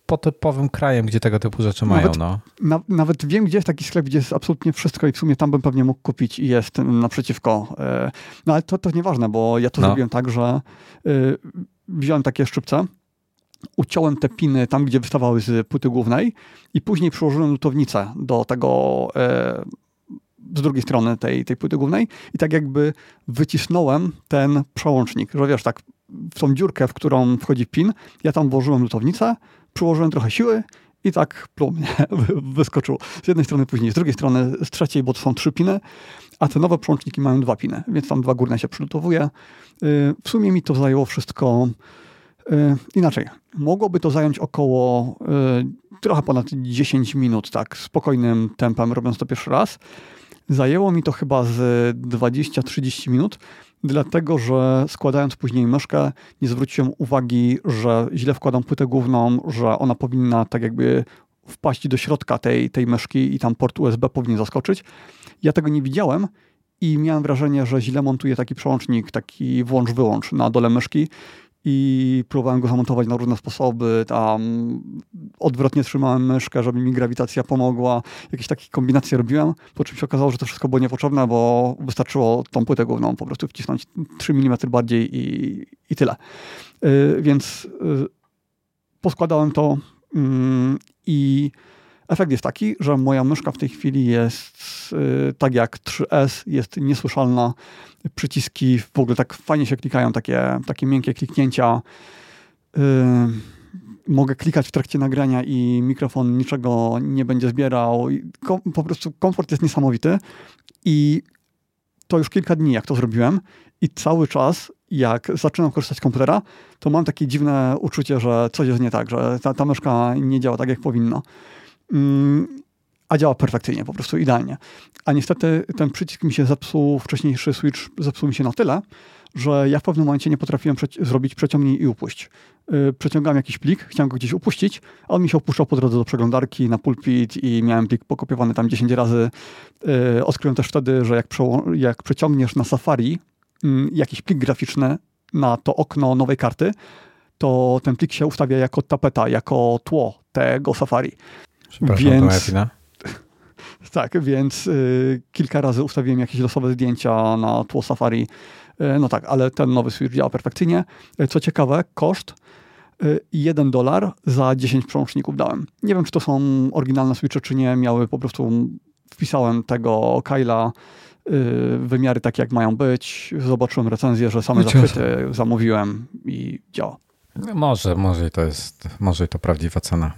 przedpotypowym krajem, gdzie tego typu rzeczy
nawet,
mają. No.
Na, nawet wiem, gdzie jest taki sklep, gdzie jest absolutnie wszystko i w sumie tam bym pewnie mógł kupić i jest naprzeciwko. E, no ale to, to nieważne, bo ja to no. zrobiłem tak, że e, wziąłem takie szczypce, uciąłem te piny tam, gdzie wystawały z płyty głównej i później przyłożyłem lutownicę do tego e, z drugiej strony tej, tej płyty głównej i tak jakby wycisnąłem ten przełącznik, że wiesz, tak w tą dziurkę, w którą wchodzi pin, ja tam włożyłem lutownicę, przyłożyłem trochę siły i tak plum, nie, [LAUGHS] wyskoczyło. Z jednej strony później, z drugiej strony z trzeciej, bo to są trzy piny, a te nowe przełączniki mają dwa piny, więc tam dwa górne się przylutowuje. Y, w sumie mi to zajęło wszystko y, inaczej. Mogłoby to zająć około y, trochę ponad 10 minut, tak, spokojnym tempem, robiąc to pierwszy raz. Zajęło mi to chyba z 20-30 minut, dlatego że składając później myszkę, nie zwróciłem uwagi, że źle wkładam płytę główną, że ona powinna tak jakby wpaść do środka tej, tej myszki i tam port USB powinien zaskoczyć. Ja tego nie widziałem i miałem wrażenie, że źle montuję taki przełącznik, taki włącz-wyłącz na dole myszki i próbowałem go zamontować na różne sposoby, tam odwrotnie trzymałem myszkę, żeby mi grawitacja pomogła, jakieś takie kombinacje robiłem, po czym się okazało, że to wszystko było niepotrzebne, bo wystarczyło tą płytę główną po prostu wcisnąć 3 mm bardziej i, i tyle. Yy, więc yy, poskładałem to yy, i efekt jest taki, że moja myszka w tej chwili jest y, tak jak 3S, jest niesłyszalna przyciski w ogóle tak fajnie się klikają, takie, takie miękkie kliknięcia. Yy, mogę klikać w trakcie nagrania i mikrofon niczego nie będzie zbierał. Kom, po prostu komfort jest niesamowity i to już kilka dni, jak to zrobiłem i cały czas, jak zaczynam korzystać z komputera, to mam takie dziwne uczucie, że coś jest nie tak, że ta, ta myszka nie działa tak, jak powinno. Yy, a działa perfekcyjnie, po prostu idealnie. A niestety ten przycisk mi się zepsuł, wcześniejszy switch zepsuł mi się na tyle, że ja w pewnym momencie nie potrafiłem przeci zrobić przeciągnij i upuść. Yy, przeciągałem jakiś plik, chciałem go gdzieś upuścić, a on mi się opuszczał po drodze do przeglądarki na pulpit i miałem plik pokopiowany tam 10 razy. Yy, odkryłem też wtedy, że jak, jak przeciągniesz na Safari yy, jakiś plik graficzny na to okno nowej karty, to ten plik się ustawia jako tapeta, jako tło tego Safari.
Przepraszam, Więc... to moja [LAUGHS]
tak, więc y, kilka razy ustawiłem jakieś losowe zdjęcia na tło Safari. Y, no tak, ale ten nowy Switch działa perfekcyjnie. Y, co ciekawe, koszt 1 dolar za 10 przełączników dałem. Nie wiem, czy to są oryginalne Switche, czy nie. Miały po prostu, wpisałem tego Kyla, wymiary takie, jak mają być. Zobaczyłem recenzję, że same zachwyty zamówiłem i działa.
No może, może to jest, może to prawdziwa cena.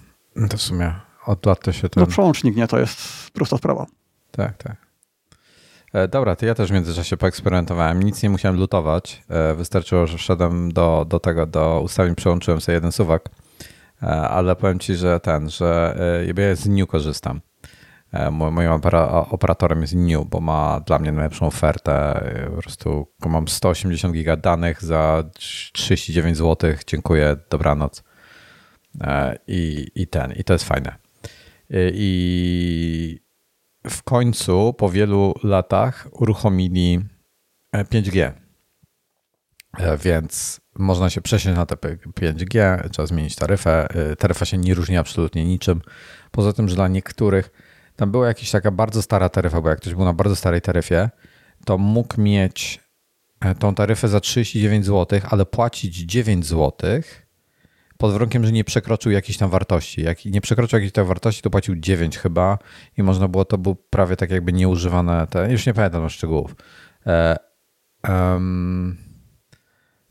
To w sumie od lat to się ten...
No przełącznik, nie? To jest prosta sprawa.
Tak, tak. E, dobra, to ja też w międzyczasie poeksperymentowałem. Nic nie musiałem lutować. E, wystarczyło, że wszedłem do, do tego, do ustawień, przełączyłem sobie jeden suwak. E, ale powiem ci, że ten, że ja z New korzystam. Moim operatorem jest New, bo ma dla mnie najlepszą ofertę. Po prostu mam 180 giga danych za 39 zł. Dziękuję, dobranoc. I, I ten, i to jest fajne. I w końcu po wielu latach uruchomili 5G. E, e, więc można się przesiąść na te 5G, trzeba zmienić taryfę. E, taryfa się nie różni absolutnie niczym. Poza tym, że dla niektórych tam była jakaś taka bardzo stara taryfa, bo jak ktoś był na bardzo starej taryfie, to mógł mieć tą taryfę za 39 zł, ale płacić 9 złotych pod warunkiem, że nie przekroczył jakiejś tam wartości. Jak nie przekroczył jakiejś tam wartości, to płacił 9 chyba i można było, to było prawie tak jakby nieużywane, te, już nie pamiętam szczegółów. E, um,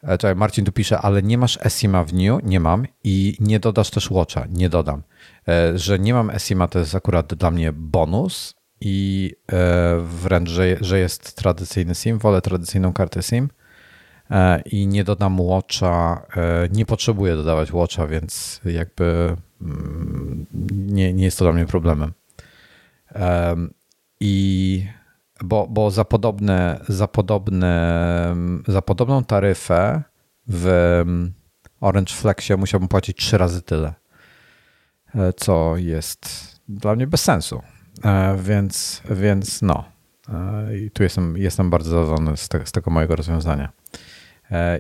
czekaj, Marcin tu pisze, ale nie masz Esima w New? Nie mam i nie dodasz też Watcha. Nie dodam. E, że nie mam Esima to jest akurat dla mnie bonus i e, wręcz, że, że jest tradycyjny SIM. Wolę tradycyjną kartę SIM i nie dodam Watcha. Nie potrzebuję dodawać Watcha, więc jakby mm, nie, nie jest to dla mnie problemem. I bo, bo za, podobne, za, podobne, za podobną taryfę w Orange Flexie musiałbym płacić trzy razy tyle, e, co jest dla mnie bez sensu. E, więc, więc no. E, I tu jestem, jestem bardzo zadowolony z, te, z tego mojego rozwiązania.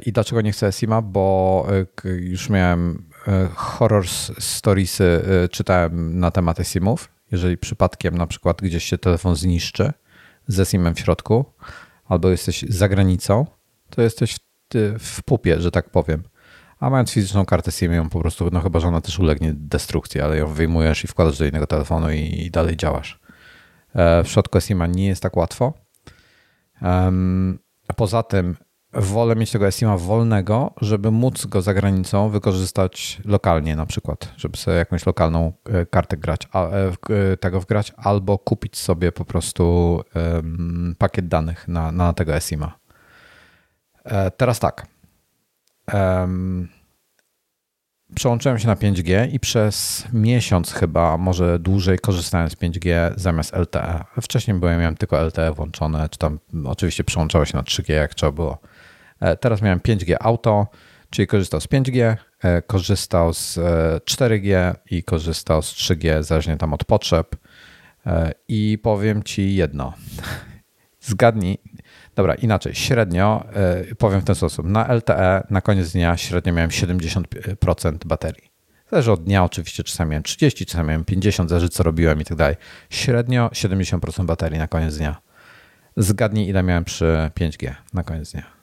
I dlaczego nie chcę SIMA? Bo już miałem horror storiesy, czytałem na temat SIMów. Jeżeli przypadkiem na przykład gdzieś się telefon zniszczy, ze SIM-em w środku, albo jesteś za granicą, to jesteś w, w pupie, że tak powiem. A mając fizyczną kartę SIM, ją po prostu, no chyba, że ona też ulegnie destrukcji, ale ją wyjmujesz i wkładasz do innego telefonu i, i dalej działasz. E, w środku SIM-a nie jest tak łatwo. Poza tym wolę mieć tego SIM-a wolnego, żeby móc go za granicą wykorzystać lokalnie na przykład, żeby sobie jakąś lokalną e, kartę grać, e, e, tego wgrać, albo kupić sobie po prostu pakiet danych na, na tego SIM-a. Teraz tak. Przełączyłem się na 5G i przez miesiąc chyba, może dłużej korzystałem z 5G zamiast LTE. Wcześniej byłem, miałem tylko LTE włączone, czy tam oczywiście przełączało się na 3G jak trzeba było. E, teraz miałem 5G Auto, czyli korzystał z 5G, e, korzystał z 4G e, i korzystał z 3G, zależnie tam od potrzeb. I powiem Ci jedno. [LAUGHS] Zgadnij. Dobra, inaczej. Średnio powiem w ten sposób. Na LTE na koniec dnia średnio miałem 70% baterii. Zależy od dnia oczywiście, czasami miałem 30, czasami miałem 50, zależy co robiłem i tak dalej. Średnio 70% baterii na koniec dnia. Zgadnij ile miałem przy 5G na koniec dnia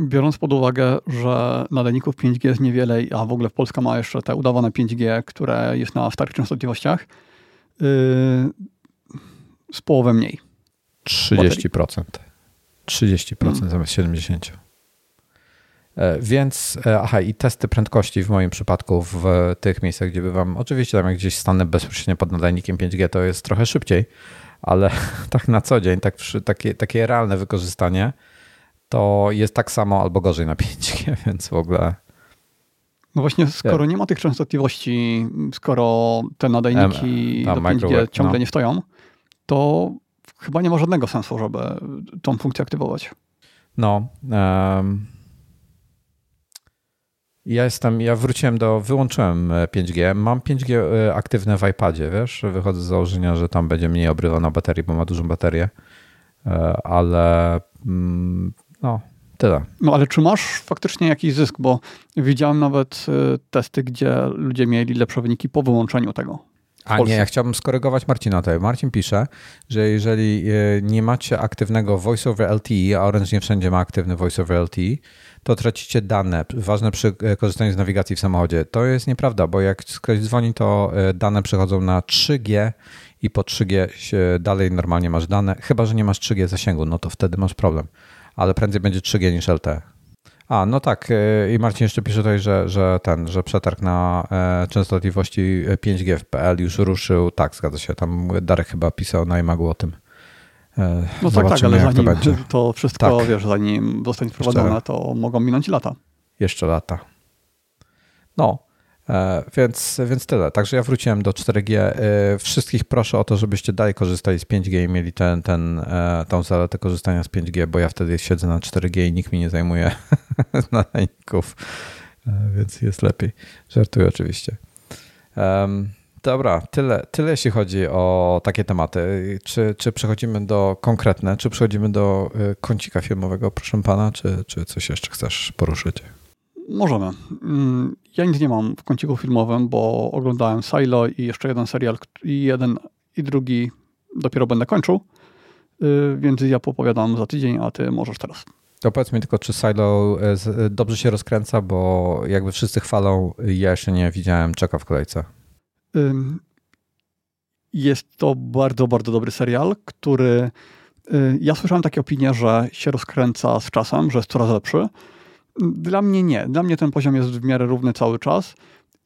biorąc pod uwagę, że nadajników 5G jest niewiele, a w ogóle Polska ma jeszcze te udawane 5G, które jest na starych częstotliwościach, yy, z połowę mniej.
30%. 30% hmm. zamiast 70%. E, więc, e, aha, i testy prędkości w moim przypadku w tych miejscach, gdzie bywam, oczywiście tam jak gdzieś stanę bezpośrednio pod nadajnikiem 5G, to jest trochę szybciej, ale [LAUGHS] tak na co dzień, tak przy, takie, takie realne wykorzystanie, to jest tak samo albo gorzej na 5G, [LAUGHS] więc w ogóle.
No właśnie, skoro nie ma tych częstotliwości, skoro te nadajniki do 5G ciągle no. nie stoją, to chyba nie ma żadnego sensu, żeby tą funkcję aktywować.
No. Um, ja jestem, ja wróciłem do, wyłączyłem 5G. Mam 5G e, aktywne w iPadzie, wiesz? Wychodzę z założenia, że tam będzie mniej obrywa na baterii, bo ma dużą baterię, e, ale mm, no, tyle.
No ale czy masz faktycznie jakiś zysk? Bo widziałem nawet y, testy, gdzie ludzie mieli lepsze wyniki po wyłączeniu tego.
A nie, ja chciałbym skorygować Marcina tutaj. Marcin pisze, że jeżeli y, nie macie aktywnego Voice over LTE, a Orange nie wszędzie ma aktywny Voice over LTE, to tracicie dane ważne przy y, korzystaniu z nawigacji w samochodzie. To jest nieprawda, bo jak ktoś dzwoni, to dane przechodzą na 3G i po 3G dalej normalnie masz dane, chyba że nie masz 3G zasięgu, no to wtedy masz problem ale prędzej będzie 3G niż LTE. A, no tak. Y, I Marcin jeszcze pisze tutaj, że, że ten, że przetarg na e, częstotliwości 5G w PL już ruszył. Tak, zgadza się. Tam Darek chyba pisał na iMagu o tym.
E, no tak, tak, ale zanim to, to wszystko, tak. wiesz, zanim zostanie wprowadzone, to mogą minąć lata.
Jeszcze lata. No, więc, więc tyle. Także ja wróciłem do 4G. E, wszystkich proszę o to, żebyście dalej korzystali z 5G i mieli ten, ten, e, tą zaletę korzystania z 5G, bo ja wtedy siedzę na 4G i nikt mi nie zajmuje [LAUGHS] nadajników, więc jest lepiej. Żartuję oczywiście. Dobra, tyle, tyle jeśli chodzi o takie tematy. Czy, czy przechodzimy do konkretne, czy przechodzimy do kącika filmowego, proszę pana, czy, czy coś jeszcze chcesz poruszyć?
Możemy. Ja nic nie mam w kąciku filmowym, bo oglądałem Silo i jeszcze jeden serial, i jeden i drugi dopiero będę kończył, y, więc ja popowiadam za tydzień, a ty możesz teraz.
To powiedz mi tylko, czy Silo e, e, dobrze się rozkręca, bo jakby wszyscy chwalą, ja jeszcze nie widziałem, czeka w kolejce.
Jest to bardzo, bardzo dobry serial, który y, ja słyszałem takie opinie, że się rozkręca z czasem, że jest coraz lepszy. Dla mnie nie. Dla mnie ten poziom jest w miarę równy cały czas.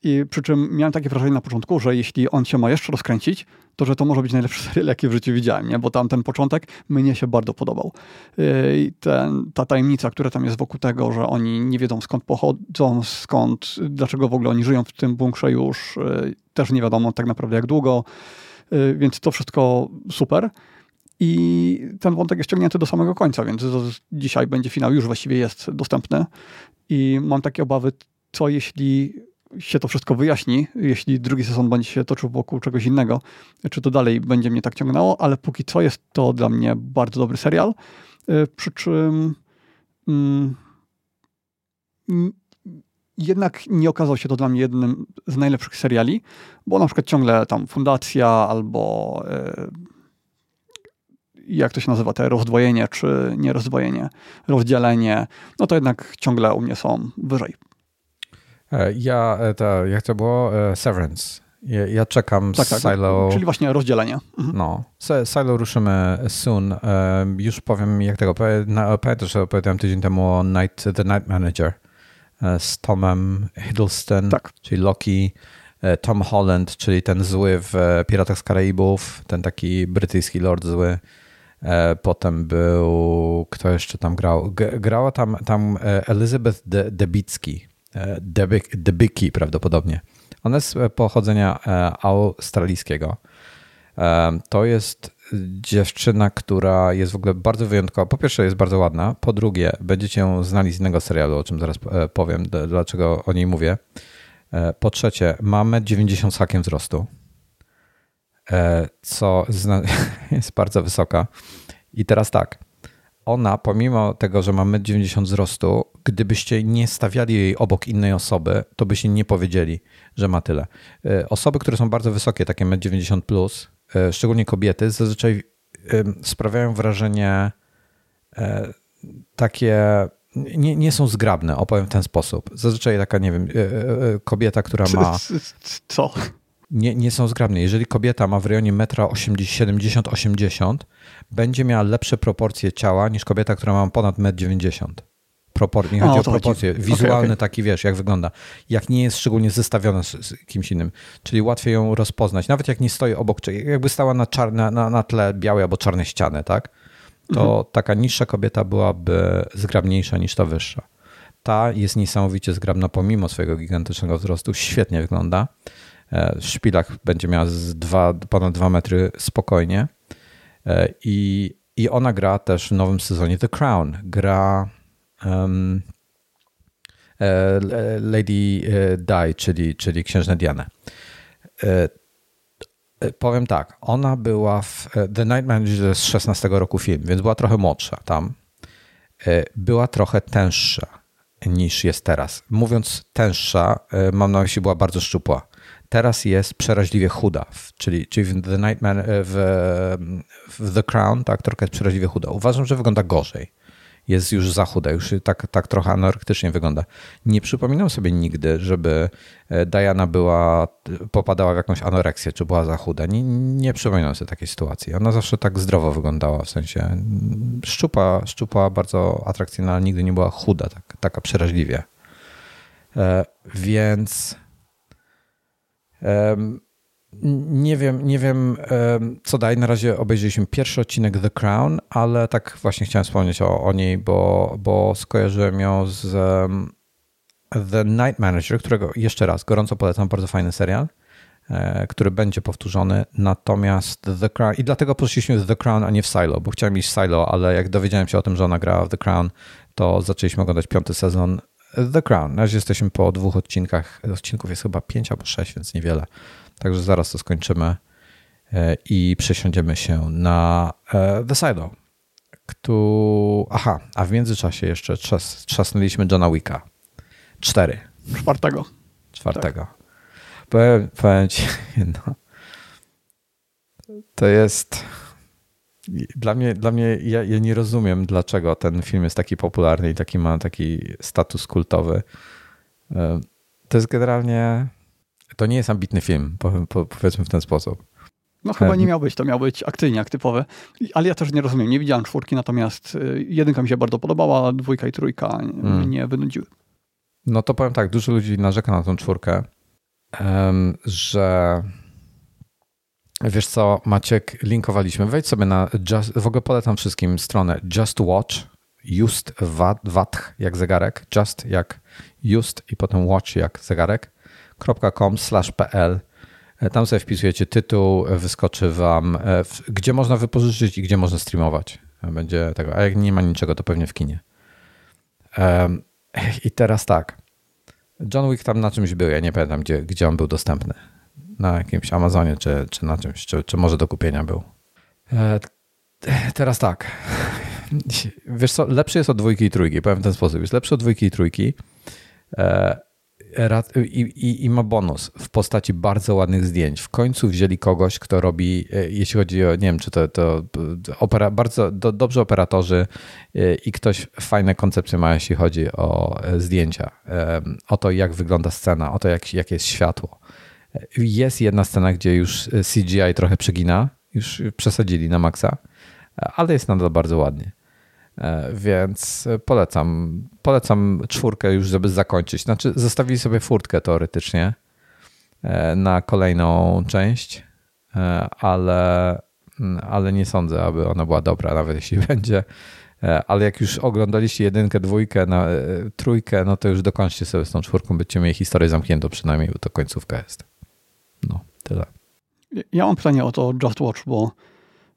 I przy czym miałem takie wrażenie na początku, że jeśli on się ma jeszcze rozkręcić, to że to może być najlepszy [LAUGHS] serial, jaki w życiu widziałem, nie? bo tam ten początek mnie się bardzo podobał. Yy, I ten, ta tajemnica, która tam jest wokół tego, że oni nie wiedzą skąd pochodzą, skąd, dlaczego w ogóle oni żyją w tym bunkrze już, yy, też nie wiadomo tak naprawdę jak długo, yy, więc to wszystko super. I ten wątek jest ciągnięty do samego końca, więc dzisiaj będzie finał, już właściwie jest dostępny. I mam takie obawy, co jeśli się to wszystko wyjaśni, jeśli drugi sezon będzie się toczył wokół czegoś innego, czy to dalej będzie mnie tak ciągnęło, ale póki co jest to dla mnie bardzo dobry serial. Y, przy czym mm, jednak nie okazał się to dla mnie jednym z najlepszych seriali, bo na przykład ciągle tam Fundacja albo y, jak to się nazywa, te rozdwojenie czy nie rozdwojenie, rozdzielenie, no to jednak ciągle u mnie są wyżej.
E, ja, e, to, jak to było? E, Severance. Ja, ja czekam tak, tak, Silo.
Czyli właśnie rozdzielenie.
Mhm. No, Silo ruszymy soon. Już powiem, jak tego. Pamiętasz, że opowiadałem tydzień temu o Night, The Night Manager z Tomem Hiddleston, tak. czyli Loki, Tom Holland, czyli ten zły w Piratach z Karaibów, ten taki brytyjski lord zły. Potem był, kto jeszcze tam grał? Grała tam, tam Elizabeth De Debicki, E, Debicki prawdopodobnie. Ona jest e, pochodzenia e, australijskiego. To jest dziewczyna, która jest w ogóle bardzo wyjątkowa. Po pierwsze, jest bardzo ładna. Po drugie, będziecie ją znali z innego serialu, o czym zaraz powiem, dlaczego o niej mówię. Po trzecie, ma 1,90 z hakiem wzrostu, co [LAUGHS] jest bardzo wysoka. I teraz tak ona, pomimo tego, że ma 1,90 m wzrostu, gdybyście nie stawiali jej obok innej osoby, to byście nie powiedzieli, że ma tyle. E, osoby, które są bardzo wysokie, takie 1,90 m, plus, e, szczególnie kobiety, zazwyczaj sprawiają wrażenie e, takie nie, nie są zgrabne, opowiem w ten sposób. Zazwyczaj taka, nie wiem, kobieta, która ma.
Co?
Nie, nie są zgrabne. Jeżeli kobieta ma w rejonie 1,70-80 m, będzie miała lepsze proporcje ciała niż kobieta, która ma ponad 1,90 m. Propor nie chodzi o, o proporcje. Chodzi. Wizualny okay, okay. taki, wiesz, jak wygląda. Jak nie jest szczególnie zestawiona z, z, kimś innym. Czyli łatwiej ją rozpoznać. Nawet jak nie stoi obok, jakby stała na, czarne, na, na tle białej albo czarnej ściany, tak? To mhm. taka niższa kobieta byłaby zgrabniejsza niż ta wyższa. Ta jest niesamowicie zgrabna pomimo swojego gigantycznego wzrostu. Świetnie wygląda. E, w szpilach będzie miała z dwa, ponad 2 metry spokojnie. E, I, I ona gra też w nowym sezonie The Crown. Gra um, Lady Di, czyli, czyli księżnę Dianę. Powiem tak, ona była w The Night Manager z 16 roku film, więc była trochę młodsza tam. Była trochę tęższa niż jest teraz. Mówiąc tęższa, mam na myśli była bardzo szczupła teraz jest przeraźliwie chuda, czyli, czyli w The Nightman, e, w, w The Crown ta aktorka jest przeraźliwie chuda. Uważam, że wygląda gorzej. Jest już za chuda, już tak, tak trochę anorektycznie wygląda. Nie przypominam sobie nigdy, żeby e, Diana była, popadała w jakąś anoreksję, czy była za chuda. Nie, nie przypominam sobie takiej sytuacji. Ona zawsze tak zdrowo wyglądała, w sensie szczupa, szczupa bardzo atrakcyjna, ale nigdy nie była chuda, tak, taka przeraźliwie. E, więc nie wiem, nie wiem, co dalej. Na razie obejrzeliśmy pierwszy odcinek The Crown, ale tak właśnie chciałem wspomnieć o, o niej, bo, bo skojarzyłem ją z The Night Manager, którego jeszcze raz gorąco polecam, bardzo fajny serial, e, który będzie powtórzony. Natomiast The Crown, i dlatego poszliśmy w The Crown, a nie w Silo, bo chciałem iść w Silo, ale jak dowiedziałem się o tym, że ona grała w The Crown, to zaczęliśmy oglądać piąty sezon The Crown. Na razie jesteśmy po dwóch odcinkach. Odcinków jest chyba pięć albo sześć, więc niewiele. Także zaraz to skończymy e, i przesiądziemy się na e, The Silo. Kto... Aha, a w międzyczasie jeszcze trzas, trzasnęliśmy Johna Wicka. Cztery.
Czwartego.
Czwartego. Tak. Powiem, powiem ci, [LAUGHS] no, to jest dla mnie, dla mnie ja, ja, nie rozumiem, dlaczego ten film jest taki popularny i taki ma taki status kultowy. E, to jest generalnie. To nie jest ambitny film, powiedzmy w ten sposób.
No chyba nie miał być, to miał być akcyjniak typowy, ale ja też nie rozumiem, nie widziałem czwórki, natomiast y, jedynka mi się bardzo podobała, dwójka i trójka mnie wynudziły.
No to powiem tak, dużo ludzi narzeka na tą czwórkę, że wiesz co, Maciek, linkowaliśmy, wejdź sobie na, just, w ogóle polecam wszystkim stronę Just Watch, Just Watch jak zegarek, Just jak Just i potem Watch jak zegarek, .com slash pl E, tam sobie wpisujecie tytuł, wyskoczy wam, e, gdzie można wypożyczyć i gdzie można streamować. Będzie tego. A jak nie ma niczego, to pewnie w kinie. I teraz tak. John Wick tam na czymś był, ja nie pamiętam, gdzie, gdzie on był dostępny. Na jakimś Amazonie, czy, czy na czymś, czy, czy może do kupienia był. E, teraz tak. [LAUGHS] Wiesz co, lepszy jest od dwójki i trójki, powiem w ten sposób. Jest lepszy od dwójki i trójki i, i, i, ma bonus w postaci bardzo ładnych zdjęć. W końcu wzięli kogoś, kto robi, e, jeśli chodzi o, nie wiem, czy to, to opera, bardzo do, dobrze operatorzy e, i ktoś fajne koncepcje ma, jeśli chodzi o e, zdjęcia, o to, jak wygląda scena, o to, jak, jakie jest światło. Jest jedna scena, gdzie już CGI trochę przegina, już przesadzili na maksa, ale jest nadal bardzo ładnie. E, więc polecam. Polecam czwórkę już, żeby zakończyć. Znaczy, zostawili sobie furtkę teoretycznie e, na kolejną część, e, ale, mm, ale nie sądzę, aby ona była dobra, nawet jeśli [LAUGHS] będzie. Ale jak już oglądaliście jedynkę, dwójkę, na, trójkę, no to już dokończcie sobie z tą czwórką, byście mieli historię zamkniętą przynajmniej, bo to końcówka jest. No, tyle.
Ja mam pytanie o to Just Watch, bo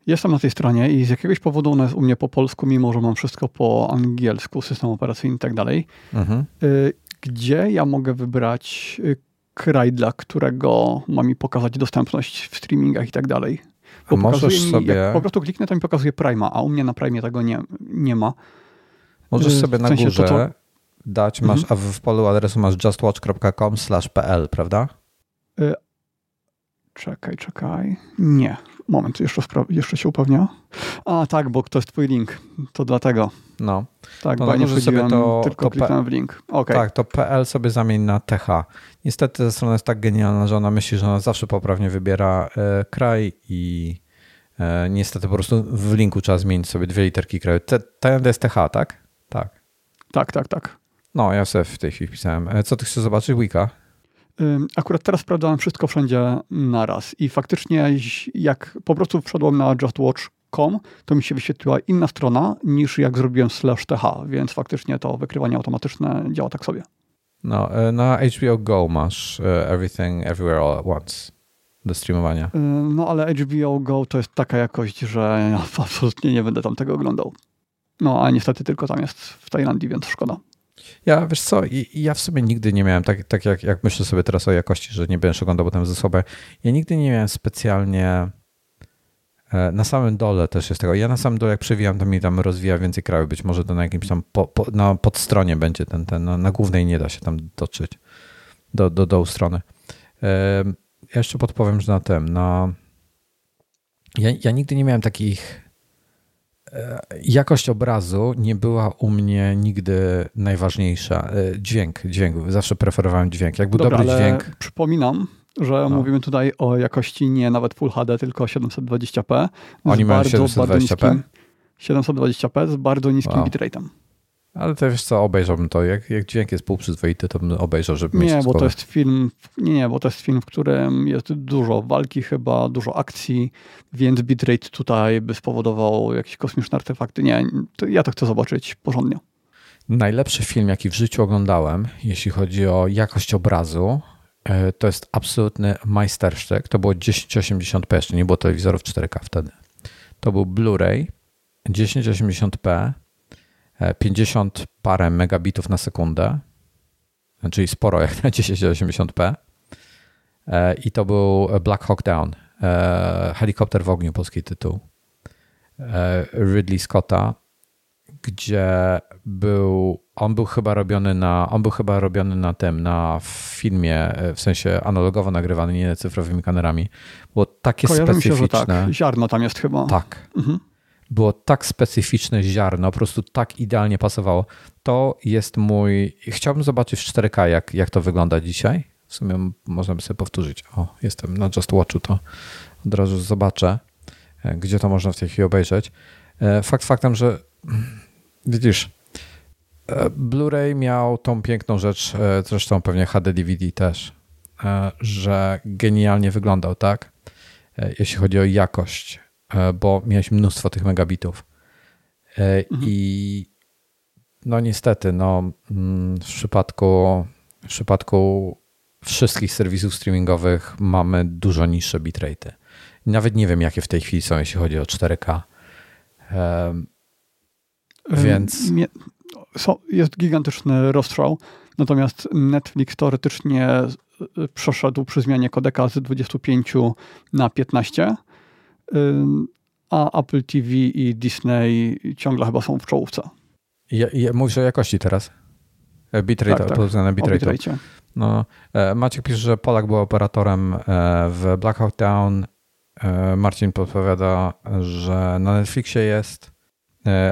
Jestem na tej stronie i z jakiegoś powodu ona jest u mnie po polsku, mimo że mam wszystko po angielsku, system operacyjny i tak dalej. Mhm. Y, gdzie ja mogę wybrać y, kraj, dla którego ma mi pokazać dostępność w streamingach i tak dalej?
Bo możesz
mi,
sobie...
Jak po prostu kliknę, to mi pokazuje Prima, a u mnie na Prime tego nie, nie ma.
Możesz y, sobie w sensie na górze to, to... dać, masz, mhm. a w polu adresu masz justwatch.com pl, prawda?
Czekaj, czekaj. Nie. Moment, jeszcze, jeszcze się upewnia. A tak, bo to jest twój link. To dlatego.
No.
Tak, no, bo ja nie sobie to, tylko to kliknąłem w link. Okay.
Tak, to PL sobie zamień na TH. Niestety ta strona jest tak genialna, że ona myśli, że ona zawsze poprawnie wybiera e, kraj i e, niestety po prostu w linku trzeba zmienić sobie dwie literki kraju. To jest TH, tak? Tak.
Tak, tak, tak.
No, ja sobie w tej chwili pisałem. E, co ty chcesz zobaczyć? Wika?
Akurat teraz sprawdzałem wszystko wszędzie naraz i faktycznie jak po prostu wszedłem na justwatch.com, to mi się wyświetliła inna strona niż jak zrobiłem slash th, więc faktycznie to wykrywanie automatyczne działa tak sobie.
No, e, na HBO Go masz e, Everything Everywhere All at Once do streamowania.
No, ale HBO Go to jest taka jakość, że [LAUGHS] absolutnie nie będę tam tego oglądał. No, a niestety tylko tam jest w Tajlandii, więc szkoda.
Ja, wiesz co, ja w sobie nigdy nie miałem, tak, tak jak, jak myślę sobie teraz o jakości, że nie będę oglądał potem ze sobą, ja nigdy nie miałem specjalnie e, na samym dole też jest tego. Ja na samym dole, jak przewijam, to mi tam rozwija więcej krajów. Być może to na jakimś tam po, po, na podstronie będzie ten, ten na, na, głównej nie da się tam dotrzeć do, do dołu strony. Ja jeszcze podpowiem, że na tym, na ja, ja nigdy nie miałem takich jakość obrazu nie była u mnie nigdy najważniejsza. E, dźwięk, dźwięk. Zawsze preferowałem dźwięk. Jak był Dobra, dobry dźwięk.
Przypominam, że no. mówimy tutaj o jakości nie nawet Full HD, tylko 720p.
Oni mają 720p?
720p z bardzo niskim wow. bitrate'em.
Ale to wiesz co, obejrzałbym to. Jak, jak dźwięk jest półprzyzwoity, to bym obejrzał, żeby
nie,
mieć
bo to jest film, Nie, nie, bo to jest film, w którym jest dużo walki chyba, dużo akcji, więc bitrate tutaj by spowodował jakieś kosmiczne artefakty. Nie, to ja to chcę zobaczyć porządnie.
Najlepszy film, jaki w życiu oglądałem, jeśli chodzi o jakość obrazu, e, to jest absolutny majstersztyk. To było 1080p, jeszcze nie było telewizorów 4K wtedy. To był Blu-ray 1080p 50 parę megabitów na sekundę, czyli sporo jak na 1080p. E, I to był Black Hawk Down, e, helikopter w ogniu, polski tytuł. E, Ridley Scotta, gdzie był, on był chyba robiony na, on był chyba robiony na tym, na filmie, w sensie analogowo nagrywany, nie cyfrowymi kamerami. Było takie Kojarzy specyficzne. Mi się, że tak.
Ziarno tam jest chyba.
Tak. Mhm było tak specyficzne ziarno, po prostu tak idealnie pasowało. To jest mój. Chciałbym zobaczyć w 4K, jak, jak to wygląda dzisiaj. W sumie można by sobie powtórzyć. O, jestem na Just Watchu, to od razu zobaczę, gdzie to można w tej chwili obejrzeć. Fakt faktem, że [CLEARS THROAT] widzisz, Blu-ray miał tą piękną rzecz, zresztą pewnie HD DVD też, że genialnie wyglądał, tak? Jeśli chodzi o jakość, bo miałeś mnóstwo tych megabitów. Mhm. I no niestety, no, mm, w przypadku, w przypadku wszystkich serwisów streamingowych mamy dużo niższe bitrate. Nawet nie wiem, jakie w tej chwili są, jeśli chodzi o 4K. Um, więc.
Jest gigantyczny rozstrzał, natomiast Netflix teoretycznie przeszedł przy zmianie kodeka z 25 na 15, a Apple TV i Disney ciągle chyba są w czołówce.
Ja, ja, mówisz o jakości teraz? E, bitrate, tak, tak. na bitrate. No, e, Maciek pisze, że Polak był operatorem e, w Blackout Town. Marcin podpowiada, że na Netflixie jest.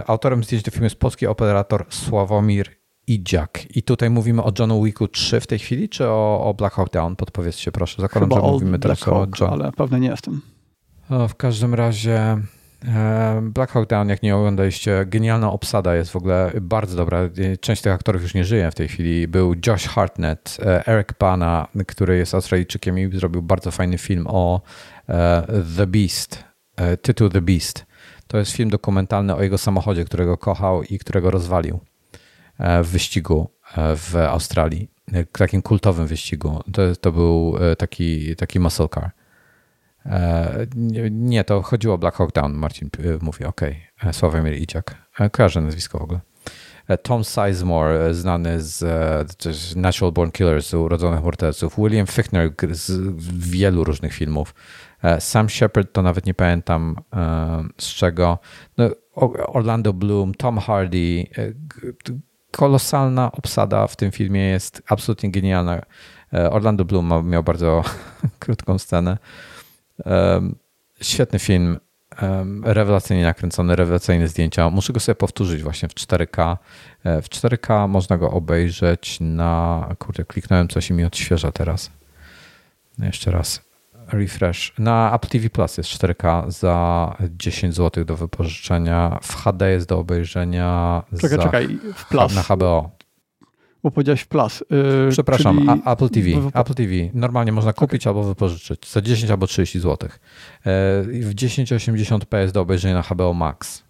Autorem zdjęć do filmu jest polski operator Sławomir Idziak. I tutaj mówimy o Johnu Wicku 3 w tej chwili, czy o, o Blackout Town? Podpowiedzcie proszę. Zakładam,
Chyba
że mówimy teraz o
John. ale pewnie nie jestem.
W każdym razie Black Hawk Down, jak nie oglądaliście, genialna obsada jest w ogóle bardzo dobra. Część tych aktorów już nie żyje w tej chwili. Był Josh Hartnett, e, Eric Bana, który jest Australijczykiem i zrobił bardzo fajny film o e, The Beast, e, tytuł The Beast. To jest film dokumentalny o jego samochodzie, którego kochał i którego rozwalił w wyścigu w Australii. Takim kultowym wyścigu. To, to był taki, taki muscle car. E, nie, to chodziło o Black Hawk Down, Marcin e, mówi, okej. Okay. Sławomir Iciak. E, kojarzę nazwisko w ogóle. Tom Sizemore, znany z, Natural Born Killers, Urodzonych Morderców. William Fichtner z wielu różnych filmów. Sam Shepard to nawet nie pamiętam z czego. No, Orlando Bloom, Tom Hardy. Kolosalna obsada w tym filmie jest absolutnie genialna. Orlando Bloom miał bardzo [LAUGHS] krótką scenę. Świetny film, rewelacyjnie nakręcony, rewelacyjne zdjęcia. Muszę go sobie powtórzyć właśnie w 4K. E, w 4K można go obejrzeć na. Kurde, kliknąłem coś i mi odświeża teraz. Jeszcze raz. Refresh. Na Apple TV Plus jest 4K za 10 zł do wypożyczenia. W HD jest do obejrzenia.
Czekaj,
za,
czekaj. W Plus.
Na HBO
bo powiedziałeś Plus.
Yy, Przepraszam, czyli... Apple TV. Apple TV. Normalnie można kupić okay. albo wypożyczyć za 10 albo 30 zł. Yy, w 1080p jest do obejrzenia na HBO Max.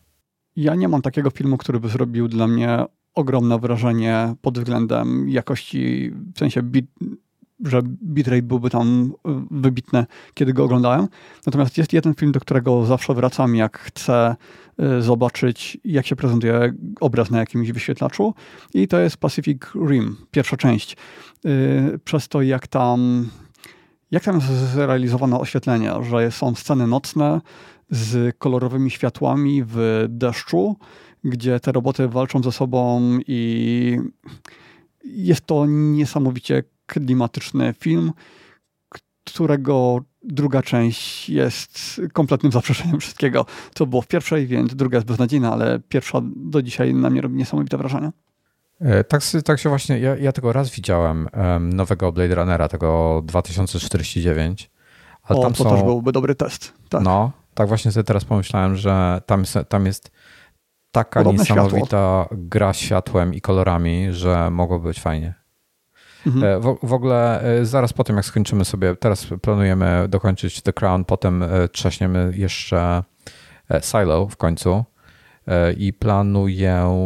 Ja nie mam takiego filmu, który by zrobił dla mnie ogromne wrażenie pod względem jakości, w sensie bit, że bitrate byłby tam y, wybitny, kiedy go oglądałem. Natomiast jest jeden film, do którego zawsze wracam, jak chcę zobaczyć, jak się prezentuje obraz na jakimś wyświetlaczu. I to jest Pacific Rim, pierwsza część. Y, przez to, jak tam, jak tam jest zrealizowane oświetlenie, że są sceny nocne z kolorowymi światłami w deszczu, gdzie te roboty walczą ze sobą i jest to niesamowicie klimatyczny film, którego druga część jest kompletnym zaprzeczeniem wszystkiego, co było w pierwszej, więc druga jest beznadziejna, ale pierwsza do dzisiaj na mnie robi niesamowite wrażenie.
E, tak, tak się właśnie, ja, ja tego raz widziałem, nowego Blade Runnera, tego 2049.
Ale o, tam to są, też byłby dobry test. Tak.
No, tak właśnie sobie teraz pomyślałem, że tam, tam jest taka Podobne niesamowita światło. gra światłem i kolorami, że mogłoby być fajnie. Mhm. E, w, w, ogóle e, zaraz po tym, jak skończymy sobie, teraz planujemy dokończyć The Crown, potem e, trzaśniemy jeszcze Silo w końcu i planuję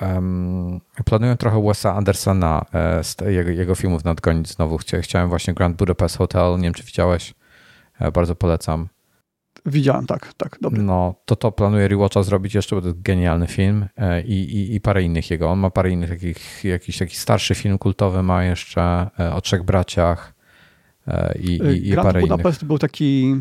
um, planuję trochę Wesa Andersona z jego, jego filmów nadgonić znowu. Chciałem właśnie Grand Budapest Hotel, nie wiem czy widziałeś, bardzo polecam.
Widziałem, tak, tak, dobrze.
No, to to planuję rewatcha zrobić jeszcze, bo to jest genialny film e, i, i, i parę innych jego. On ma parę innych takich, jakiś taki starszy film kultowy ma jeszcze e, o trzech braciach e, i, i, i
Grand
parę
Budapest
innych.
był taki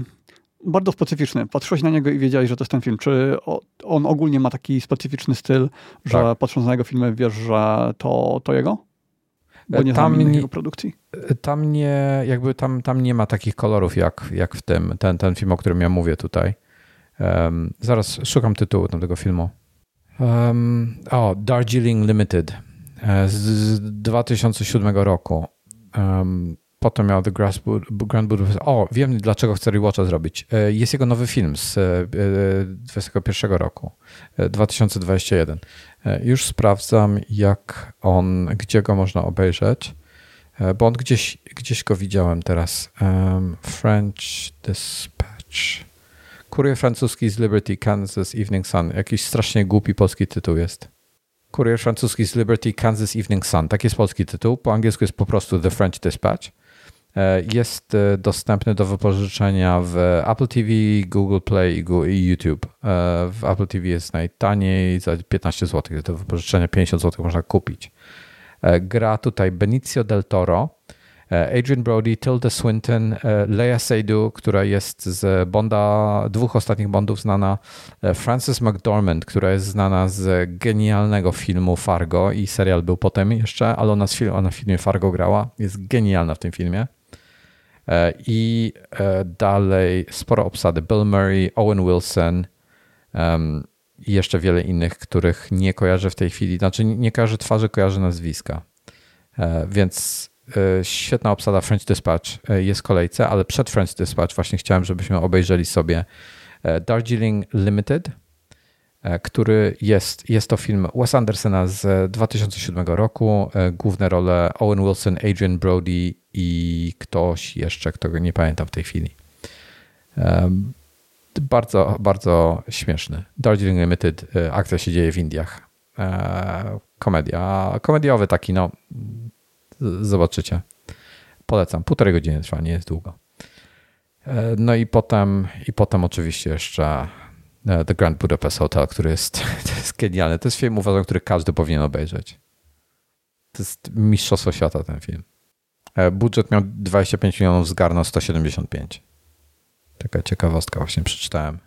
bardzo specyficzny. Patrzyłeś na niego i wiedziałeś, że to jest ten film. Czy on ogólnie ma taki specyficzny styl, że tak. patrząc na jego filmy wiesz, że to, to jego? Bo nie tam znam nie, produkcji.
Tam nie, jakby tam, tam nie ma takich kolorów jak, jak w tym, ten, ten film, o którym ja mówię tutaj. Um, zaraz szukam tytułu tego filmu. Um, o, Darjeeling Limited e, z, z 2007 roku. Um, potem miał The Grand Budapest. O, wiem dlaczego chcę Rewatcha zrobić. Jest jego nowy film z 2021 roku, 2021. Już sprawdzam, jak on, gdzie go można obejrzeć, bo on gdzieś, gdzieś go widziałem teraz. French Dispatch. Kurier francuski z Liberty, Kansas Evening Sun. Jakiś strasznie głupi polski tytuł jest. Kurier francuski z Liberty, Kansas Evening Sun. Tak jest polski tytuł. Po angielsku jest po prostu The French Dispatch. E, jest e, dostępny do wypożyczenia w Apple TV, Google Play i YouTube. E, w Apple TV jest najtaniej za 15 zł. Do wypożyczenia 50 zł można kupić. Gra tutaj Benicio del Toro, Adrian Brody, Tilda Swinton, Leia Seydoux, która jest z Bonda, dwóch ostatnich Bondów znana, Frances McDormand, która jest znana z genialnego filmu Fargo i serial był potem jeszcze, ale ona, film, ona w filmie Fargo grała, jest genialna w tym filmie. I dalej sporo obsady. Bill Murray, Owen Wilson i jeszcze wiele innych, których nie kojarzę w tej chwili. Znaczy nie kojarzę twarzy, kojarzę nazwiska. Więc E, świetna obsada French Dispatch e, jest w kolejce, ale przed French Dispatch właśnie chciałem, żebyśmy obejrzeli sobie e, Darjeeling Limited, który jest, jest to film Wes Andersona z 2007 roku. Główne role Owen Wilson, Adrian Brody i ktoś jeszcze, którego nie pamiętam w tej chwili. Bardzo, bardzo śmieszny. Darjeeling Limited, akcja się dzieje w Indiach. Komedia, komediowy taki, no Zobaczycie. Polecam. Półtorej godziny trwa, nie jest długo. E, no i potem, i potem oczywiście jeszcze e, The Grand Budapest Hotel, który jest, [LAUGHS] to jest genialny. To jest film, uważam, który każdy powinien obejrzeć. To jest mistrzostwo świata ten film. E, budżet miał 25 milionów, zgarnął 175. Taka ciekawostka właśnie przeczytałem.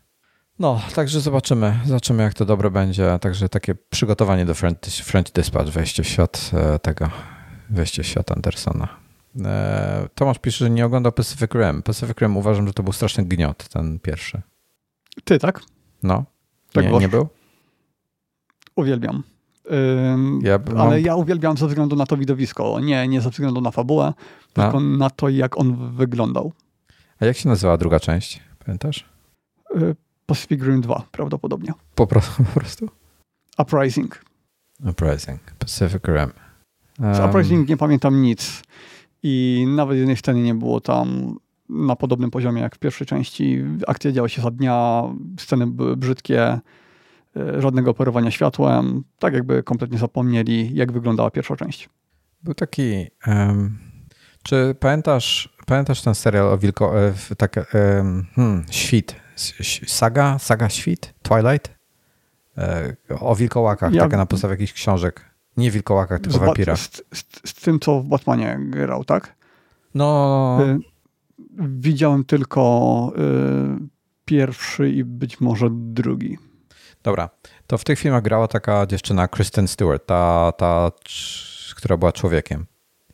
No, także zobaczymy, zobaczymy jak to dobre będzie. Także takie przygotowanie do French, French Dispatch, wejście w świat tego wejście w świat Andersona. E, Tomasz pisze, że nie oglądał Pacific Rim. Pacific Rim uważam, że to był straszny gniot, ten pierwszy.
Ty, tak?
No. Tak nie, nie był?
Uwielbiam. Ym, ja mam... Ale ja uwielbiam ze względu na to widowisko. Nie, nie ze względu na fabułę, tylko na to, jak on wyglądał.
A jak się nazywała druga część? Pamiętasz?
Y, Pacific Rim 2 prawdopodobnie.
Po, pro, [LAUGHS] po prostu?
Uprising.
Uprising. Pacific Rim.
Z Uprising nie pamiętam nic. I nawet jednej sceny nie było tam na podobnym poziomie jak w pierwszej części. Akcja działa się za dnia, sceny były brzydkie, e, żadnego operowania światłem. Tak jakby kompletnie zapomnieli, jak wyglądała pierwsza część.
Był taki... Um, czy pamiętasz, pamiętasz ten serial o wilko... E, tak, um, hmm, Świt? Saga? Saga Świt? Twilight? E, o wilkołakach, ja, taka na podstawie jakichś książek. Nie wilkołakach, tylko wampira.
Z, z, z, tym, co w Batmanie grał, tak?
No... Y,
widziałem tylko y, pierwszy i być może drugi.
Dobra, to w tych filmach grała taka dziewczyna Kristen Stewart, ta, ta która była człowiekiem,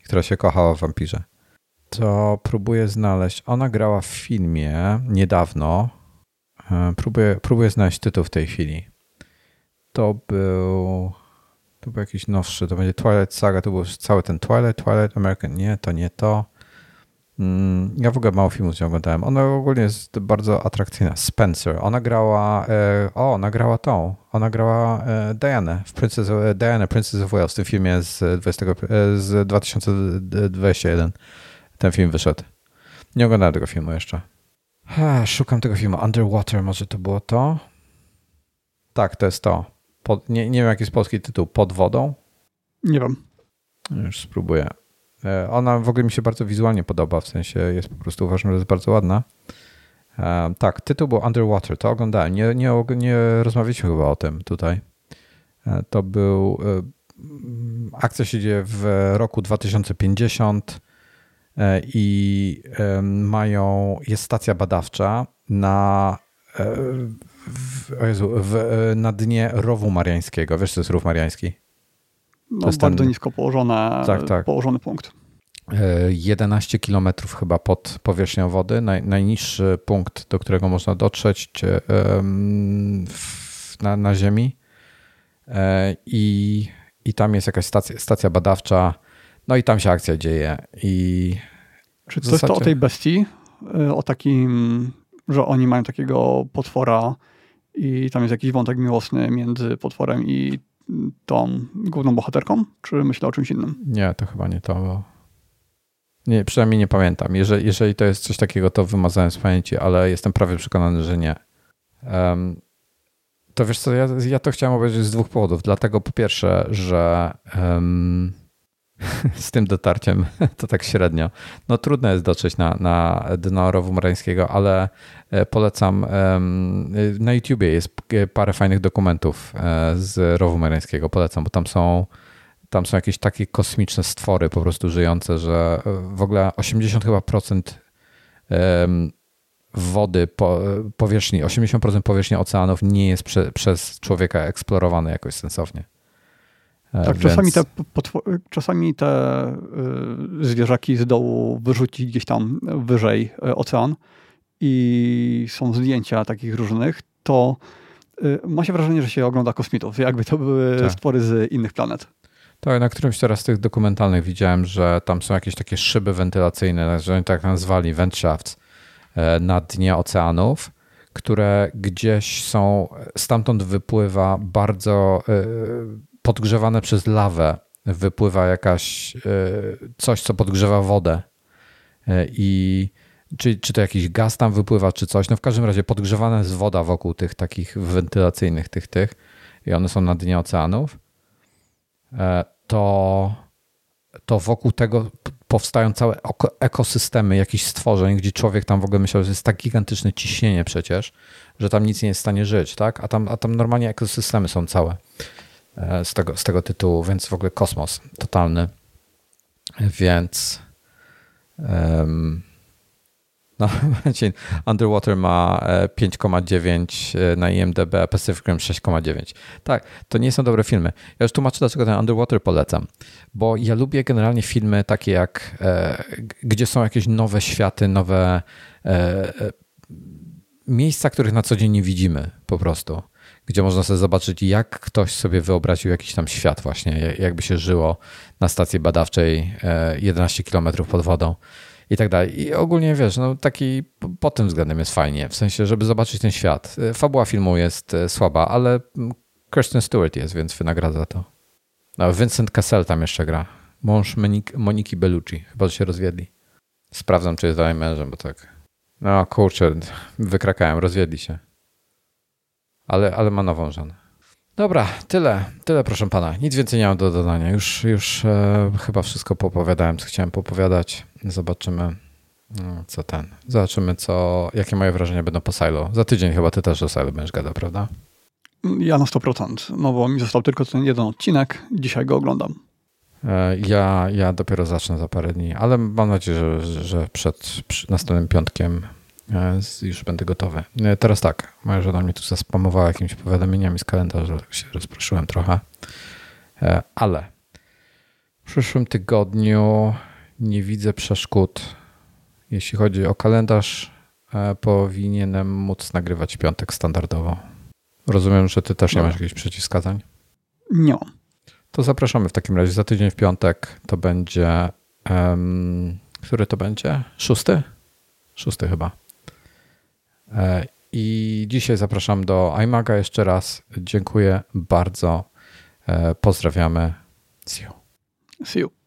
która się kochała w wampirze. To próbuję znaleźć. Ona grała w filmie niedawno. Y, próbuję, próbuję znaleźć tytuł w tej chwili. To był. To był jakiś nowszy, to będzie Twilight Saga, to był cały ten Twilight, Twilight American, nie, to nie to. Mm, ja w ogóle mało filmów z nią oglądałem. Ona ogólnie jest bardzo atrakcyjna. Spencer. Ona grała, e, o, ona grała tą. Ona grała e, Diana w Princess, e, Diana, Princess of Wales w tym filmie z, 20, z 2021. Ten film wyszedł. Nie oglądałem tego filmu jeszcze. Ha, szukam tego filmu. Underwater, może to było to? Tak, to jest to. Pod, nie, nie wiem, jaki jest polski tytuł. Pod wodą?
Nie wiem.
Już spróbuję. E, ona w ogóle mi się bardzo wizualnie podoba, w sensie jest po prostu uważam, że jest bardzo ładna. E, tak, tytuł był Underwater, to oglądałem. Nie, nie, nie rozmawialiśmy chyba o tym tutaj. E, to był. Akcja się dzieje w roku 2050 i mają. Jest stacja badawcza na w, Jezu, w, na dnie rowu mariańskiego. Wiesz, co jest rów mariański?
No, bardzo nisko położone, tak, tak. położony punkt.
11 e, kilometrów chyba pod powierzchnią wody. Naj, najniższy punkt, do którego można dotrzeć na, na Ziemi. E, I, I tam jest jakaś stacja, stacja badawcza. No i tam się akcja dzieje. I
Czy to jest to o tej bestii? Y, o takim, że oni mają takiego potwora i tam jest jakiś wątek miłosny między potworem i tą główną bohaterką? Czy myślę o czymś innym?
Nie, to chyba nie to. Bo... Nie, przynajmniej nie pamiętam. Jeżeli, jeżeli to jest coś takiego, to wymazałem z pamięci, ale jestem prawie przekonany, że nie. Um, to wiesz co, ja, ja to chciałem obejrzeć z dwóch powodów. Dlatego po pierwsze, że um, z tym dotarciem [LAUGHS] to tak średnio. No trudno jest dotrzeć na, na dno rowu marańskiego, ale e, polecam. Na YouTubie jest parę fajnych dokumentów e, z rowu marańskiego. Polecam, bo tam są tam są jakieś takie kosmiczne stwory po prostu żyjące, że w ogóle 80 chyba procent wody, po, powierzchni, 80% powierzchni oceanów nie jest prze, przez człowieka eksplorowane jakoś sensownie.
E, tak, Więc... czasami te, czasami te y, zwierzaki z dołu wyrzuci gdzieś tam wyżej e, ocean i są zdjęcia takich różnych, to y, ma się wrażenie, że się ogląda kosmitów, jakby to były tak. stwory z innych planet.
Tak, na którymś teraz z tych dokumentalnych widziałem, że tam są jakieś takie szyby wentylacyjne, że oni tak nazwali, vent shafts, e, na dnie oceanów, które gdzieś są, stamtąd wypływa bardzo podgrzewane przez lawę wypływa jakaś, e, coś, co podgrzewa wodę e, i czy, czy to jakiś gaz tam wypływa, czy coś. No w każdym razie podgrzewana jest woda wokół tych takich wentylacyjnych, tych, tych i one są na dnie oceanów, e, to, to wokół tego powstają całe ekosystemy jakichś stworzeń, gdzie człowiek tam w ogóle myślał, że jest tak gigantyczne ciśnienie przecież, że tam nic nie jest w stanie żyć, tak? A tam, a tam normalnie ekosystemy są całe. E, z tego, z tego tytułu, więc w ogóle kosmos totalny. Więc um, no, [LAUGHS] Underwater ma 5,9 e, e, na IMDb, Pacific Rim 6,9. Tak, to nie są dobre filmy. Ja już tłumaczę, dlaczego ten Underwater polecam. Bo ja lubię generalnie filmy takie jak, e, gdzie są jakieś nowe światy, nowe e, miejsca, których na co dzień nie widzimy po prostu gdzie można sobie zobaczyć, jak ktoś sobie wyobraził jakiś tam świat właśnie, jakby się żyło na stacji badawczej 11 e, km pod wodą i tak dalej. I ogólnie wiesz, no taki pod tym względem jest fajnie, w sensie, żeby zobaczyć ten świat. E, fabuła filmu jest e, słaba, ale Kristen Stewart jest, więc wynagradza to. No, Vincent Cassel tam jeszcze gra. Mąż Moniki Bellucci. Chyba, że się rozwiedli. Sprawdzam, czy jest dalej mężem, bo tak. No kurczę, wykrakałem, rozwiedli się ale, ale ma nową żonę. Dobra, tyle, tyle proszę pana. Nic więcej nie mam do dodania. Już, już e, chyba wszystko popowiadałem, co chciałem popowiadać. Zobaczymy, no, co ten. Zobaczymy, co, jakie moje wrażenia będą po Silo. Za tydzień chyba ty też o Silo będziesz gadał, prawda?
Ja na 100%, no bo mi został tylko ten jeden odcinek. Dzisiaj go oglądam.
E, ja, ja dopiero zacznę za parę dni, ale mam nadzieję, że, że przed, przed następnym piątkiem już będę gotowy. E, teraz tak, moja żona mnie tu zaspamowała jakimiś powiadomieniami z kalendarza, się rozproszyłem trochę, e, ale w przyszłym tygodniu nie widzę przeszkód. Jeśli chodzi o kalendarz, powinienem móc nagrywać piątek standardowo. Rozumiem, że ty też nie masz jakichś przeciwwskazań?
Nie
To zapraszamy w takim razie za tydzień w piątek. To będzie. Um, który to będzie? Szósty? Szósty chyba. E, I dzisiaj zapraszam do iMaga jeszcze raz. Dziękuję bardzo. E, pozdrawiamy. See you.
See you.